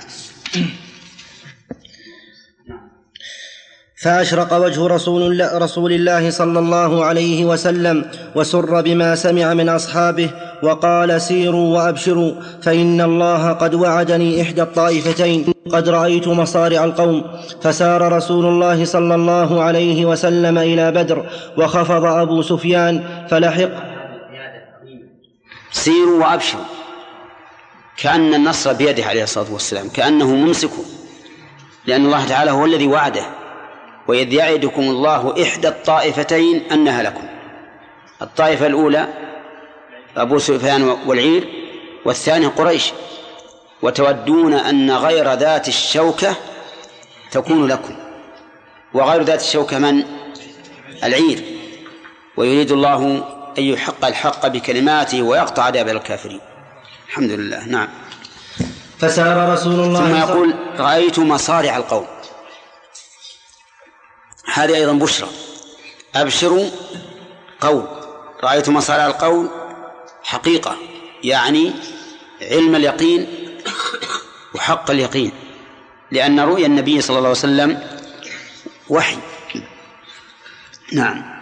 فأشرق وجه رسول الله, رسول الله صلى الله عليه وسلم وسر بما سمع من أصحابه وقال سيروا وأبشروا فإن الله قد وعدني إحدى الطائفتين قد رأيت مصارع القوم فسار رسول الله صلى الله عليه وسلم إلى بدر وخفض أبو سفيان فلحق. سيروا وأبشروا. كأن النصر بيده عليه الصلاة والسلام كأنه ممسك لأن الله تعالى هو الذي وعده. وإذ يعدكم الله إحدى الطائفتين أنها لكم. الطائفة الأولى أبو سفيان والعير والثانية قريش. وتودون أن غير ذات الشوكة تكون لكم. وغير ذات الشوكة من؟ العير. ويريد الله أن يحق الحق بكلماته ويقطع دابر الكافرين. الحمد لله. نعم. فسار رسول الله ثم يقول رأيت مصارع القوم. هذه أيضا بشرى. أبشروا قول. رأيت مصارع القول؟ حقيقة. يعني علم اليقين وحق اليقين. لأن رؤيا النبي صلى الله عليه وسلم وحي. نعم.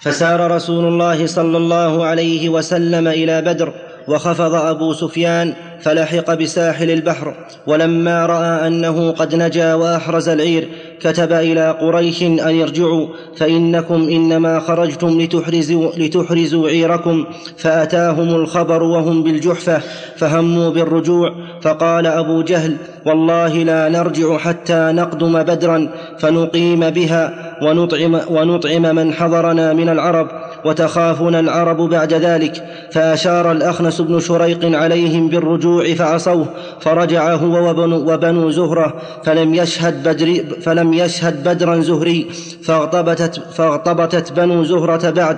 فسار رسول الله صلى الله عليه وسلم إلى بدر وخفض أبو سفيان فلحق بساحل البحر ولما رأى أنه قد نجا وأحرز العير كتب إلى قريش أن يرجعوا فإنكم إنما خرجتم لتحرزوا, لتحرزوا عيركم فأتاهم الخبر وهم بالجحفة فهموا بالرجوع فقال أبو جهل والله لا نرجع حتى نقدم بدرا فنقيم بها ونطعم, ونطعم من حضرنا من العرب. وتخافنا العرب بعد ذلك فأشار الأخنس بن شريق عليهم بالرجوع فعصوه فرجع هو وبنو, وبنو زهرة فلم يشهد بدر فلم يشهد بدرا زهري فاغتبتت, فاغتبتت بنو زهرة بعد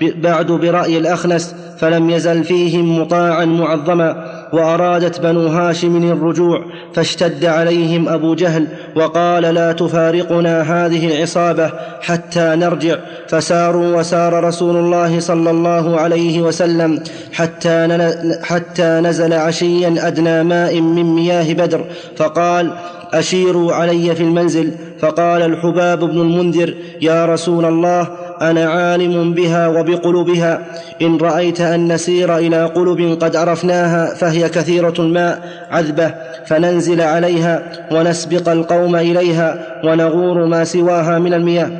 بعد برأي الأخنس فلم يزل فيهم مطاعا معظما. وأرادت بنو هاشم الرجوع فاشتد عليهم أبو جهل وقال لا تفارقنا هذه العصابة حتى نرجع. فساروا وسار رسول الله صلى الله عليه وسلم حتى حتى نزل عشيا أدنى ماء من مياه بدر فقال أشيروا علي في المنزل. فقال الحباب بن المنذر يا رسول الله أنا عالم بها وبقلوبها. إن رأيت أن نسير إلى قلب قد عرفناها فهي كثيرة الماء عذبة فننزل عليها ونسبق القوم إليها ونغور ما سواها من المياه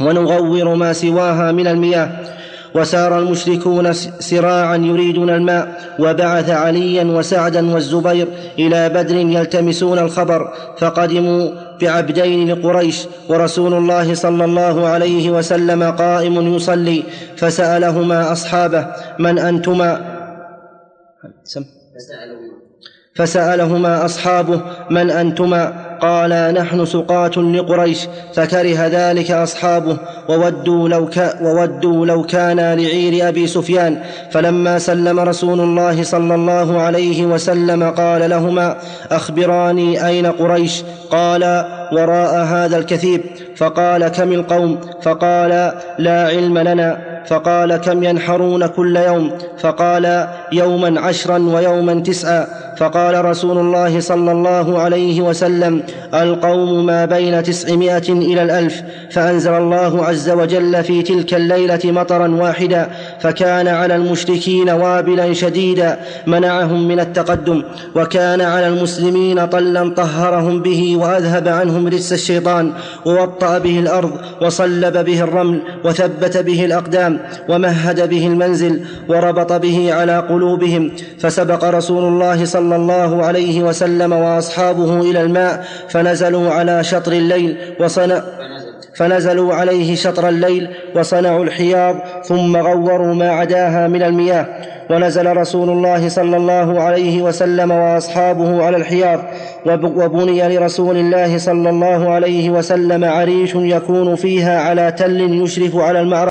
ونغور ما سواها من المياه. وسار المشركون سراعا يريدون الماء وبعث عليا وسعدا والزبير إلى بدر يلتمسون الخبر فقدموا بعبدين لقريش ورسول الله صلى الله عليه وسلم قائم يصلي فسألهما أصحابه من أنتما؟ فسألهما أصحابه من أنتما؟ قالا نحن سقاة لقريش فكره ذلك أصحابه وودوا لو, كا وودوا لو كانا لعير أبي سفيان. فلما سلم رسول الله صلى الله عليه وسلم قال لهما أخبراني أين قريش؟ قالا وراء هذا الكثيب. فقال كم القوم؟ فقال لا علم لنا. فقال كم ينحرون كل يوم؟ فقال يوما عشرا ويوما تسعا. فقال رسول الله صلى الله عليه وسلم القوم ما بين تسعمائة إلى الألف. فأنزل الله عز وجل في تلك الليلة مطرا واحدا. فكان على المشركين وابلا شديدا. منعهم من التقدم. وكان على المسلمين طلا طهرهم به وأذهب عنهم رجس الشيطان. ووطأ به الأرض وصلب به الرمل وثبت به الأقدام ومهد به المنزل وربط به على قلوبهم فسبق رسول الله صلى الله عليه وسلم وأصحابه إلى الماء فنزلوا على شطر الليل وصنع فنزلوا عليه شطر الليل وصنعوا الحياض ثم غوروا ما عداها من المياه ونزل رسول الله صلى الله عليه وسلم وأصحابه على الحياض وبني لرسول الله صلى الله عليه وسلم عريش يكون فيها على تل يشرف على المعركة